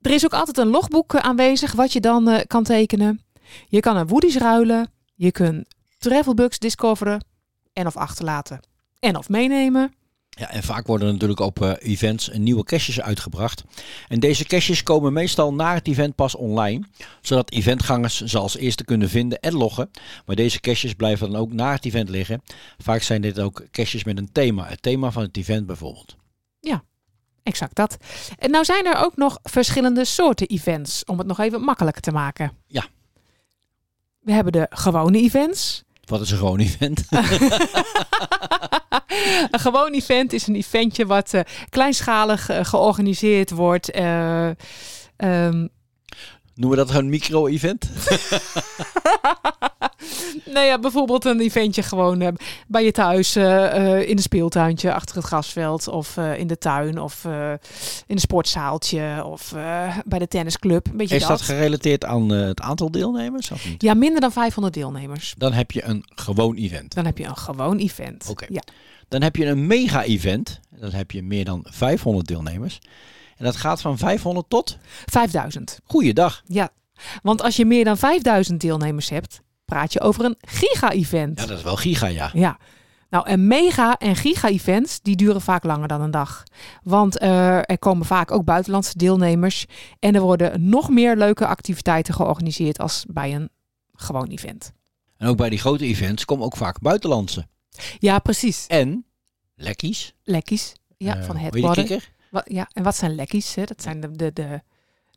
Er is ook altijd een logboek aanwezig wat je dan kan tekenen. Je kan een woodies ruilen, je kunt travelbugs discoveren en of achterlaten en of meenemen. Ja, en vaak worden er natuurlijk op eh, events nieuwe caches uitgebracht. En deze caches komen meestal na het event pas online, zodat eventgangers ze als eerste kunnen vinden en loggen. Maar deze caches blijven dan ook na het event liggen. Vaak zijn dit ook caches met een thema, het thema van het event bijvoorbeeld. Ja, exact dat. En nou zijn er ook nog verschillende soorten events, om het nog even makkelijker te maken. Ja. We hebben de gewone events. Wat is een gewoon event? een gewoon event is een eventje wat eh, kleinschalig eh, georganiseerd wordt. eh, ehm, Noemen we dat een micro-event? nou ja, bijvoorbeeld een eventje gewoon eh, bij je thuis eh, eh, in een speeltuintje achter het grasveld of in de tuin of in een sportzaaltje of bij de tennisclub. Een beetje Is dat. dat gerelateerd aan het aantal deelnemers of niet? Ja, minder dan 500 deelnemers. Dan heb je een gewoon event. Dan heb je een gewoon event. Oké. Ja. Dan heb je een mega-event. Dan heb je meer dan 500 deelnemers. En dat gaat van 500 tot? 5000. Goeiedag. Ja, want als je meer dan 5000 deelnemers hebt, praat je over een giga-event. Ja, dat is wel giga, ja. Ja. Nou, en mega- en giga-events, die duren vaak langer dan een dag. Want eh, er komen vaak ook buitenlandse deelnemers. En er worden nog meer leuke activiteiten georganiseerd als bij een gewoon event. En ook bij die grote events komen ook vaak buitenlandse. Ja, precies. En lekkies. Lekkies. Ja, Eh, van? Wat, ja, en wat zijn lekkies? Hè? Dat zijn de, de, de,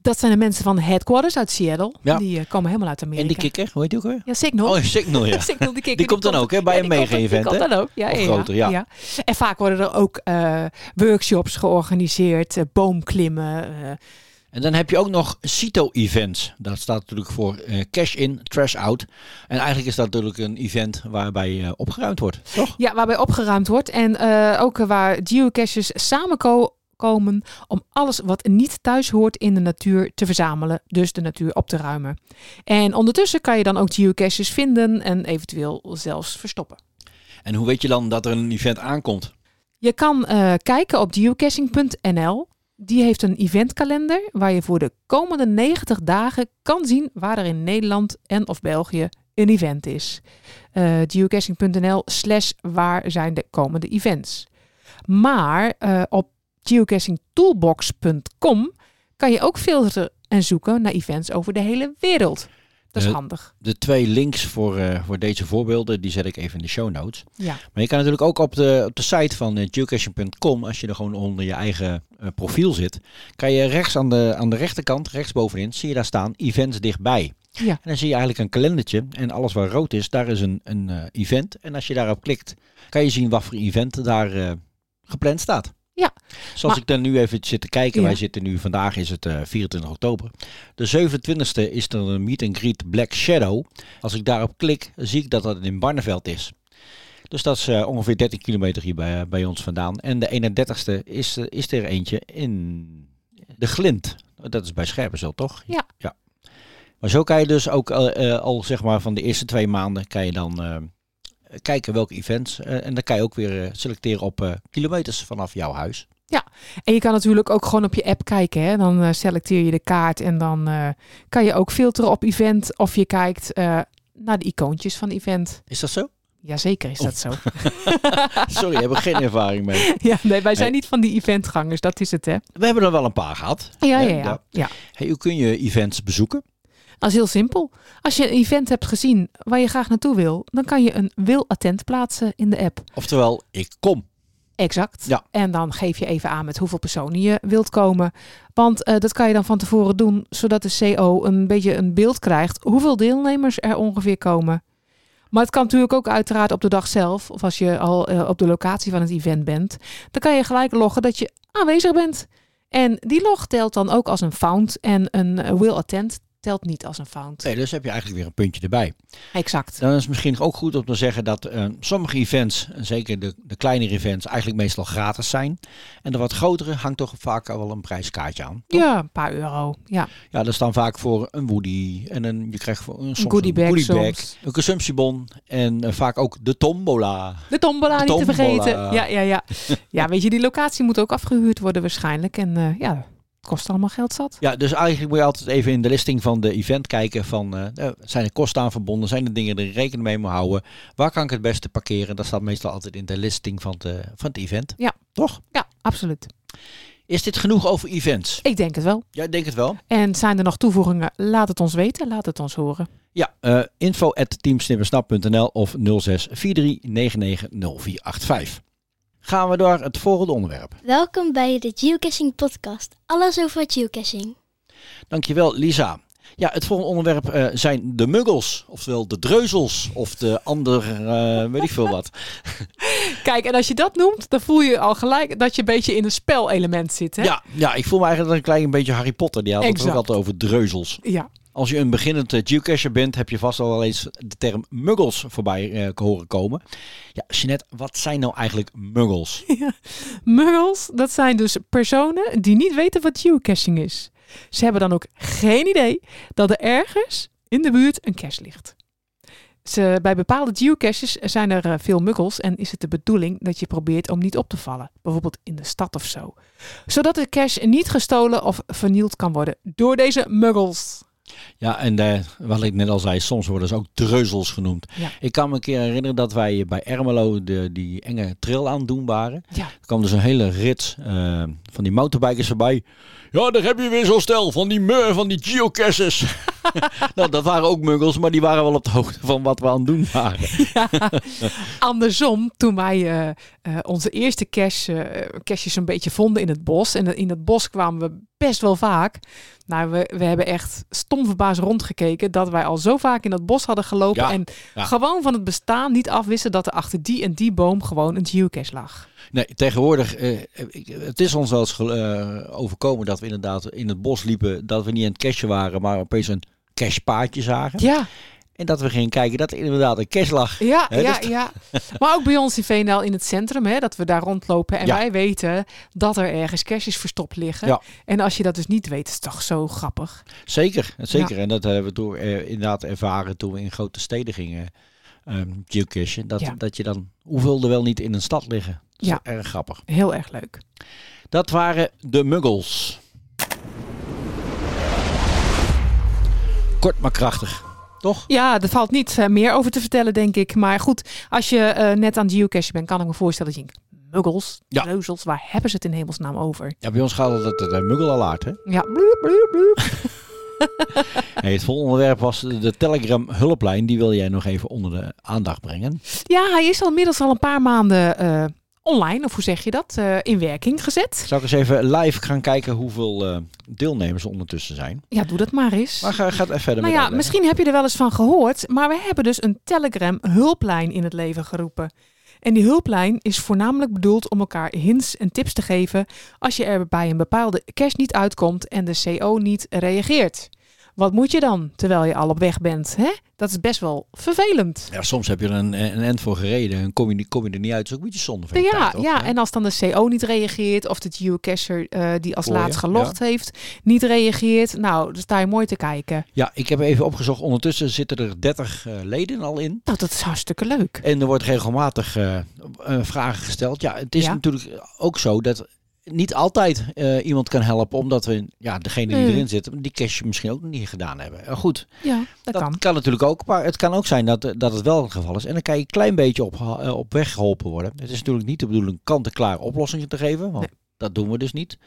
Dat zijn de mensen van Headquarters uit Seattle. Ja. Die eh, komen helemaal uit Amerika. En die kikker, hoe heet die ook weer? Ja, Signal. Oh, Signal, ja. Signal, die kikker. Die komt dan ook, hè, bij ja, een mega-event, Die komt dan ook, ja. Of ja, groter, ja. En vaak worden er ook eh, workshops georganiseerd, eh, boomklimmen. En dan heb je ook nog CITO-events. Dat staat natuurlijk voor cash in, trash out. En eigenlijk is dat natuurlijk een event waarbij opgeruimd wordt, toch? Ja, waarbij opgeruimd wordt. En ook waar geocaches samenkomen om alles wat niet thuis hoort in de natuur te verzamelen. Dus de natuur op te ruimen. En ondertussen kan je dan ook geocaches vinden en eventueel zelfs verstoppen. En hoe weet je dan dat er een event aankomt? Je kan eh, kijken op geocaching.nl. Die heeft een eventkalender waar je voor de komende 90 dagen kan zien waar er in Nederland en of België een event is. Eh geocaching.nl slash waar zijn de komende events. Maar eh, op geocachingtoolbox.com kan je ook filteren en zoeken naar events over de hele wereld. Dat is Eh, handig. De twee links voor, eh, voor deze voorbeelden, die zet ik even in de show notes. Ja. Maar je kan natuurlijk ook op de, op de site van eh, geocaching.com, als je er gewoon onder je eigen profiel zit, kan je rechts aan de, aan de rechterkant, rechtsbovenin, zie je daar staan events dichtbij. Ja. En dan zie je eigenlijk een kalendertje en alles waar rood is, daar is een, een event. En als je daarop klikt, kan je zien wat voor event daar gepland staat. Ja. Zoals Maar- ik dan nu even zit te kijken, Ja. wij zitten nu, vandaag is het eh, 24 oktober. De 27e is er een meet and greet Black Shadow. Als ik daarop klik, zie ik dat dat in Barneveld is. Dus dat is eh, ongeveer 13 kilometer hier bij, bij ons vandaan. En de 31ste is, eh, is er eentje in de Glint. Dat is bij Scherpenzeel, toch? Ja. ja. Maar zo kan je dus ook eh, eh, al zeg maar van de eerste twee maanden kan je dan eh, kijken welke events. eh, en dan kan je ook weer eh, selecteren op eh, kilometers vanaf jouw huis. Ja, en je kan natuurlijk ook gewoon op je app kijken. Hè? Dan selecteer je de kaart en dan kan je ook filteren op event of je kijkt naar de icoontjes van event. Is dat zo? Jazeker is dat zo. Sorry, daar heb ik geen ervaring mee. ja, nee, wij zijn niet van die eventgangers, dat is het hè. We hebben er wel een paar gehad. Ja, ja. ja. Hey, hoe kun je events bezoeken? Dat is heel simpel. Als je een event hebt gezien waar je graag naartoe wil, dan kan je een wil attent plaatsen in de app. Oftewel, ik kom. Exact. Ja. En dan geef je even aan met hoeveel personen je wilt komen. Want eh, dat kan je dan van tevoren doen, zodat de CO een beetje een beeld krijgt hoeveel deelnemers er ongeveer komen. Maar het kan natuurlijk ook uiteraard op de dag zelf, of als je al eh, op de locatie van het event bent, dan kan je gelijk loggen dat je aanwezig bent. En die log telt dan ook als een found en een eh, will attend telt niet als een found. Nee, dus heb je eigenlijk weer een puntje erbij. Exact. Dan is het misschien ook goed om te zeggen dat eh, sommige events, en zeker de, de kleinere events, eigenlijk meestal gratis zijn. En de wat grotere hangt toch vaak al wel een prijskaartje aan. Ja, een paar euro. Ja. Ja, dat staan vaak voor een woody en een, je krijgt voor een, soms goodiebag een, goodiebag, soms. een consumptiebon en eh, vaak ook de tombola. De tombola De niet te vergeten. Ja, ja, ja. ja, weet je, die locatie moet ook afgehuurd worden waarschijnlijk. En eh, ja, kost allemaal geld zat. Ja, dus eigenlijk moet je altijd even in de listing van de event kijken van eh, eh, zijn er kosten aan verbonden, zijn er dingen die je rekening mee moet houden, waar kan ik het beste parkeren? Dat staat meestal altijd in de listing van, de, van het event. Ja. Toch? Ja, absoluut. Is dit genoeg over events? Ik denk het wel. Ja, ik denk het wel. En zijn er nog toevoegingen? Laat het ons weten. Laat het ons horen. Ja, eh info at of 0643990485. Gaan we door het volgende onderwerp. Welkom bij de Geocaching Podcast. Alles over geocaching. Dankjewel, Lisa. Ja, het volgende onderwerp eh, zijn de muggels, oftewel de dreuzels of de andere, eh, weet ik veel wat. Kijk, en als je dat noemt, dan voel je al gelijk dat je een beetje in een spelelement zit. Hè? Ja, ja, ik voel me eigenlijk een klein beetje Harry Potter. Die had het ook altijd over dreuzels. Ja. Als je een beginnend eh, geocacher bent, heb je vast al wel eens de term muggels voorbij eh, horen komen. Ja, Jeanette, wat zijn nou eigenlijk muggels? Muggles, dat zijn dus personen die niet weten wat geocaching is. Ze hebben dan ook geen idee dat er ergens in de buurt een cache ligt. Ze, bij bepaalde geocaches zijn er eh, veel muggles en is het de bedoeling dat je probeert om niet op te vallen. Bijvoorbeeld in de stad of zo. Zodat de cache niet gestolen of vernield kan worden door deze muggles. Ja, en wat ik net al zei, soms worden ze ook dreuzels genoemd. Ja. Ik kan me een keer herinneren dat wij bij Ermelo de, die enge trail aan doen waren. Ja. Er kwam dus een hele rit, eh, van die motorbikers voorbij. Ja, daar heb je weer zo'n stel van die, mu- van die geocaches. nou, dat waren ook muggels, maar die waren wel op de hoogte van wat we aan het doen waren. Andersom, toen wij eh, eh, onze eerste cache, caches een beetje vonden in het bos. En in het bos kwamen we best wel vaak. Nou, we, we hebben echt stom verbaasd rondgekeken dat wij al zo vaak in dat bos hadden gelopen. Ja, En ja. gewoon van het bestaan niet afwisten dat er achter die en die boom gewoon een geocache lag. Nee, tegenwoordig, ik- het is ons wel eens eh, overkomen dat we inderdaad in het bos liepen, dat we niet aan het cachen waren, maar opeens een cachepaadje zagen. Ja. En dat we gingen kijken dat er inderdaad een cache lag. Ja, ja, dus- ja. Maar ook bij ons in Veendaal in het centrum, hè, dat we daar rondlopen en Ja. wij weten dat er ergens caches verstopt liggen. Ja. En als je dat dus niet weet, is het toch zo grappig. Zeker, zeker. En dat hebben we toen eh, inderdaad ervaren toen we in grote steden gingen ehm geocachen. Dat, dat je dan, hoeveel er wel niet in een stad liggen. Dat is Ja. erg grappig. Heel erg leuk. Dat waren de muggles. Kort maar krachtig. Toch? Ja, er valt niet eh, meer over te vertellen, denk ik. Maar goed, als je eh, net aan geocachen bent, kan ik me voorstellen dat je denkt, muggels, Ja. reuzels, waar hebben ze het in hemelsnaam over? Ja, bij ons gaat het het, het muggelalarm, hè? Ja, bloep, bloep, bloep. Hey, het volgende onderwerp was de Telegram hulplijn. Die wil jij nog even onder de aandacht brengen. Ja, hij is al inmiddels al een paar maanden eh, online, of hoe zeg je dat, eh, in werking gezet. Zou ik eens even live gaan kijken hoeveel eh, deelnemers er ondertussen zijn. Ja, doe dat maar eens. Maar ga, ga even verder Nou met ja, misschien heb je er wel eens van gehoord, maar we hebben dus een Telegram hulplijn in het leven geroepen. En die hulplijn is voornamelijk bedoeld om elkaar hints en tips te geven als je er bij een bepaalde cache niet uitkomt en de CO niet reageert. Wat moet je dan terwijl je al op weg bent? Hè? Dat is best wel vervelend. Ja, soms heb je er een, een end voor gereden en kom je, niet- kom je er niet uit. Dat is ook een beetje zonde van Ja, tijd, toch? ja, en als dan de CO niet reageert of de geocacher eh, die als laatst gelogd heeft niet reageert, nou, dan sta je mooi te kijken. Ja, ik heb even opgezocht. Ondertussen zitten er 30 eh, leden al in. Nou, dat is hartstikke leuk. En er wordt regelmatig eh, vragen gesteld. Ja, het is Ja. natuurlijk ook zo dat niet altijd eh, iemand kan helpen. Omdat we, ja, degene die Nee. erin zitten, die cash misschien ook niet gedaan hebben. Eh, goed, Ja, dat, dat kan. kan. natuurlijk ook. Maar het kan ook zijn dat, eh, dat het wel het geval is. En dan kan je een klein beetje op, op weg geholpen worden. Het is natuurlijk niet de bedoeling kant-en-klaar oplossingen te geven. Want dat doen we dus niet.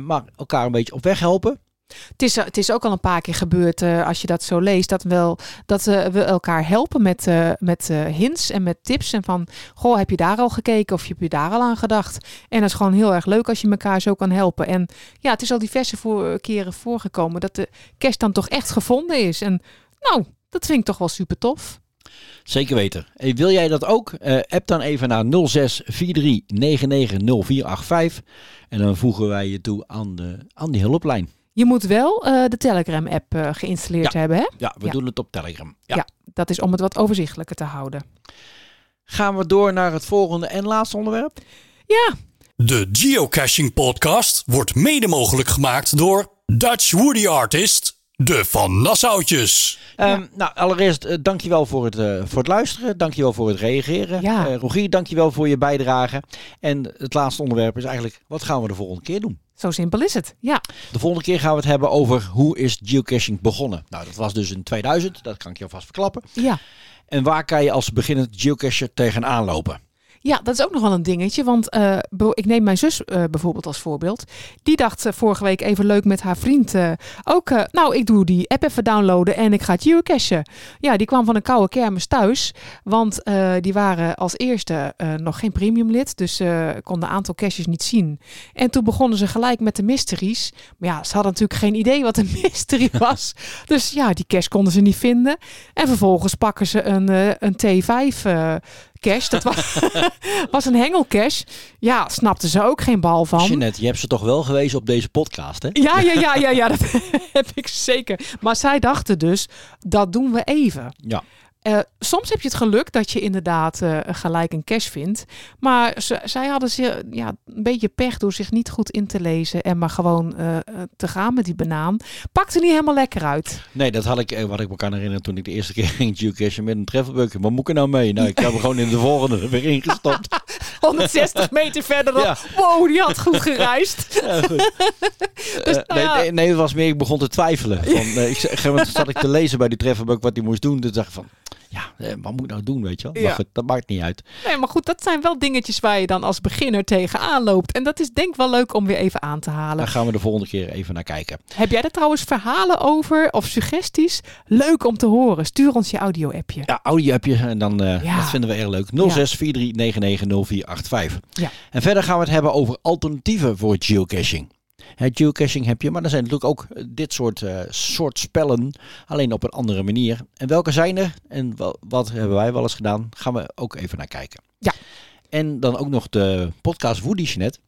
Maar elkaar een beetje op weg helpen. Het is, het is ook al een paar keer gebeurd, eh, als je dat zo leest, dat, wel, dat eh, we elkaar helpen met, eh, met hints en met tips. En van, goh, heb je daar al gekeken of heb je daar al aan gedacht? En dat is gewoon heel erg leuk als je elkaar zo kan helpen. En ja, het is al diverse voor, keren voorgekomen dat de kerst dan toch echt gevonden is. En nou, dat vind ik toch wel super tof. Zeker weten. Wil jij dat ook? Eh, app dan even naar 0643990485 en dan voegen wij je toe aan, de, aan die hulplijn. Je moet wel eh, de Telegram-app eh, geïnstalleerd Ja. hebben, hè? Ja, we doen het op Telegram. Ja. Ja. dat is om het wat overzichtelijker te houden. Gaan we door naar het volgende en laatste onderwerp? Ja, De Geocaching Podcast wordt mede mogelijk gemaakt door Dutch Woody Artist, de Van Nassautjes. Ehm, nou, allereerst uh, dankjewel voor het, uh, voor het luisteren. Dankjewel voor het reageren. Ja. Uh, Rogier, dankjewel voor je bijdrage. En het laatste onderwerp is eigenlijk, wat gaan we de volgende keer doen? Zo simpel is het. Ja. De volgende keer gaan we het hebben over hoe is geocaching begonnen. Nou, dat was dus in 2000. Dat kan ik je alvast verklappen. Ja. En waar kan je als beginnend geocacher tegenaan lopen? Ja, dat is ook nog wel een dingetje. Want eh, ik neem mijn zus eh, bijvoorbeeld als voorbeeld. Die dacht eh, vorige week even leuk met haar vriend. ook, nou, ik doe die app even downloaden en ik ga geocachen. Ja, die kwam van een koude kermis thuis. Want die waren als eerste nog geen premium lid. Dus eh konden een aantal caches niet zien. En toen begonnen ze gelijk met de mysteries. Maar ja, ze hadden natuurlijk geen idee wat een mystery was. dus ja, die cache konden ze niet vinden. En vervolgens pakken ze een, een T5 cache. Dat was, was een hengelcache. Ja, snapten ze ook geen bal van. Jeanette, je hebt ze toch wel gewezen op deze podcast, hè? Ja, ja, ja, ja, ja, dat heb ik zeker. Maar zij dachten dus, dat doen we even. Ja. Eh, soms heb je het geluk dat je inderdaad eh, gelijk een cash vindt. Maar ze, zij hadden ze, ja, een beetje pech door zich niet goed in te lezen. En maar gewoon eh, te gaan met die banaan. Pakte niet helemaal lekker uit. Nee, dat had ik, wat ik me kan herinneren toen ik de eerste keer ging geocachen met een travelbug. Wat moet ik er nou mee? Nou, ik heb er gewoon in de volgende er weer ingestopt. 160 meter verderop. Ja. Wow, die had goed gereisd. Ja, goed. Dus, nou nee, nee, nee, het was meer, ik begon te twijfelen. Van, ik, zat ik te lezen bij die travelbug wat hij moest doen. Toen dacht ik van, ja, eh, wat moet ik nou doen, weet je wel? Ja. Maar goed, dat maakt niet uit. Nee, maar goed, dat zijn wel dingetjes waar je dan als beginner tegenaan loopt. En dat is denk ik wel leuk om weer even aan te halen. Daar gaan we de volgende keer even naar kijken. Heb jij er trouwens verhalen over of suggesties? Leuk om te horen. Stuur ons je audio-appje. Ja, audio-appje en dan, eh, Ja. dat vinden we erg leuk. 06 0485. Ja. En verder gaan we het hebben over alternatieven voor geocaching. Geocaching heb je, maar er zijn natuurlijk ook eh, dit soort, eh, soort spellen, alleen op een andere manier. En welke zijn er en wa- wat hebben wij wel eens gedaan, gaan we ook even naar kijken. Ja. En dan ook nog de podcast Woody Jeanette.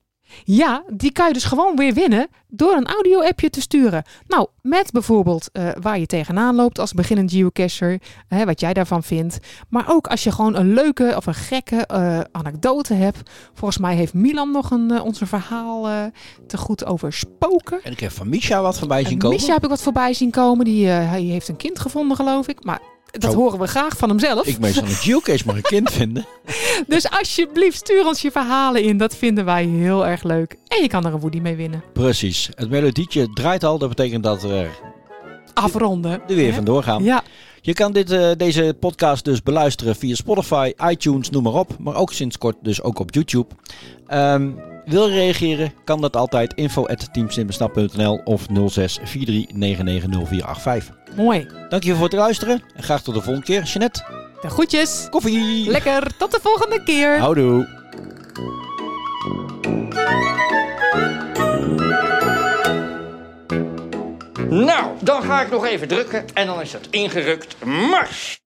Ja, die kan je dus gewoon weer winnen door een audio-appje te sturen. Nou, met bijvoorbeeld eh, waar je tegenaan loopt als beginnend geocacher, hè, wat jij daarvan vindt. Maar ook als je gewoon een leuke of een gekke eh, anekdote hebt. Volgens mij heeft Milan nog een, eh, onze verhaal te goed over spoken. En ik heb van Misha wat voorbij zien En komen. Misha heb ik wat voorbij zien komen. Die, hij heeft een kind gevonden, geloof ik. Maar dat horen we graag van hemzelf. Ik meestal een geocache maar een kind vinden. Dus alsjeblieft, stuur ons je verhalen in. Dat vinden wij heel erg leuk. En je kan er een Woody mee winnen. Precies. Het melodietje draait al. Dat betekent dat we Afronden. er weer hè? vandoor gaan. Ja. Je kan dit, eh, deze podcast dus beluisteren via Spotify, iTunes, noem maar op. Maar ook sinds kort dus ook op YouTube. Ehm, wil je reageren? Kan dat altijd. Info at teamslimmensnap.nl of 06 43990485. Mooi. Dank je voor het luisteren. En graag tot de volgende keer. Jeanette, De groetjes. koffie. Lekker. Tot de volgende keer. Houdoe. Nou, dan ga ik nog even drukken en dan is het ingerukt. Mars!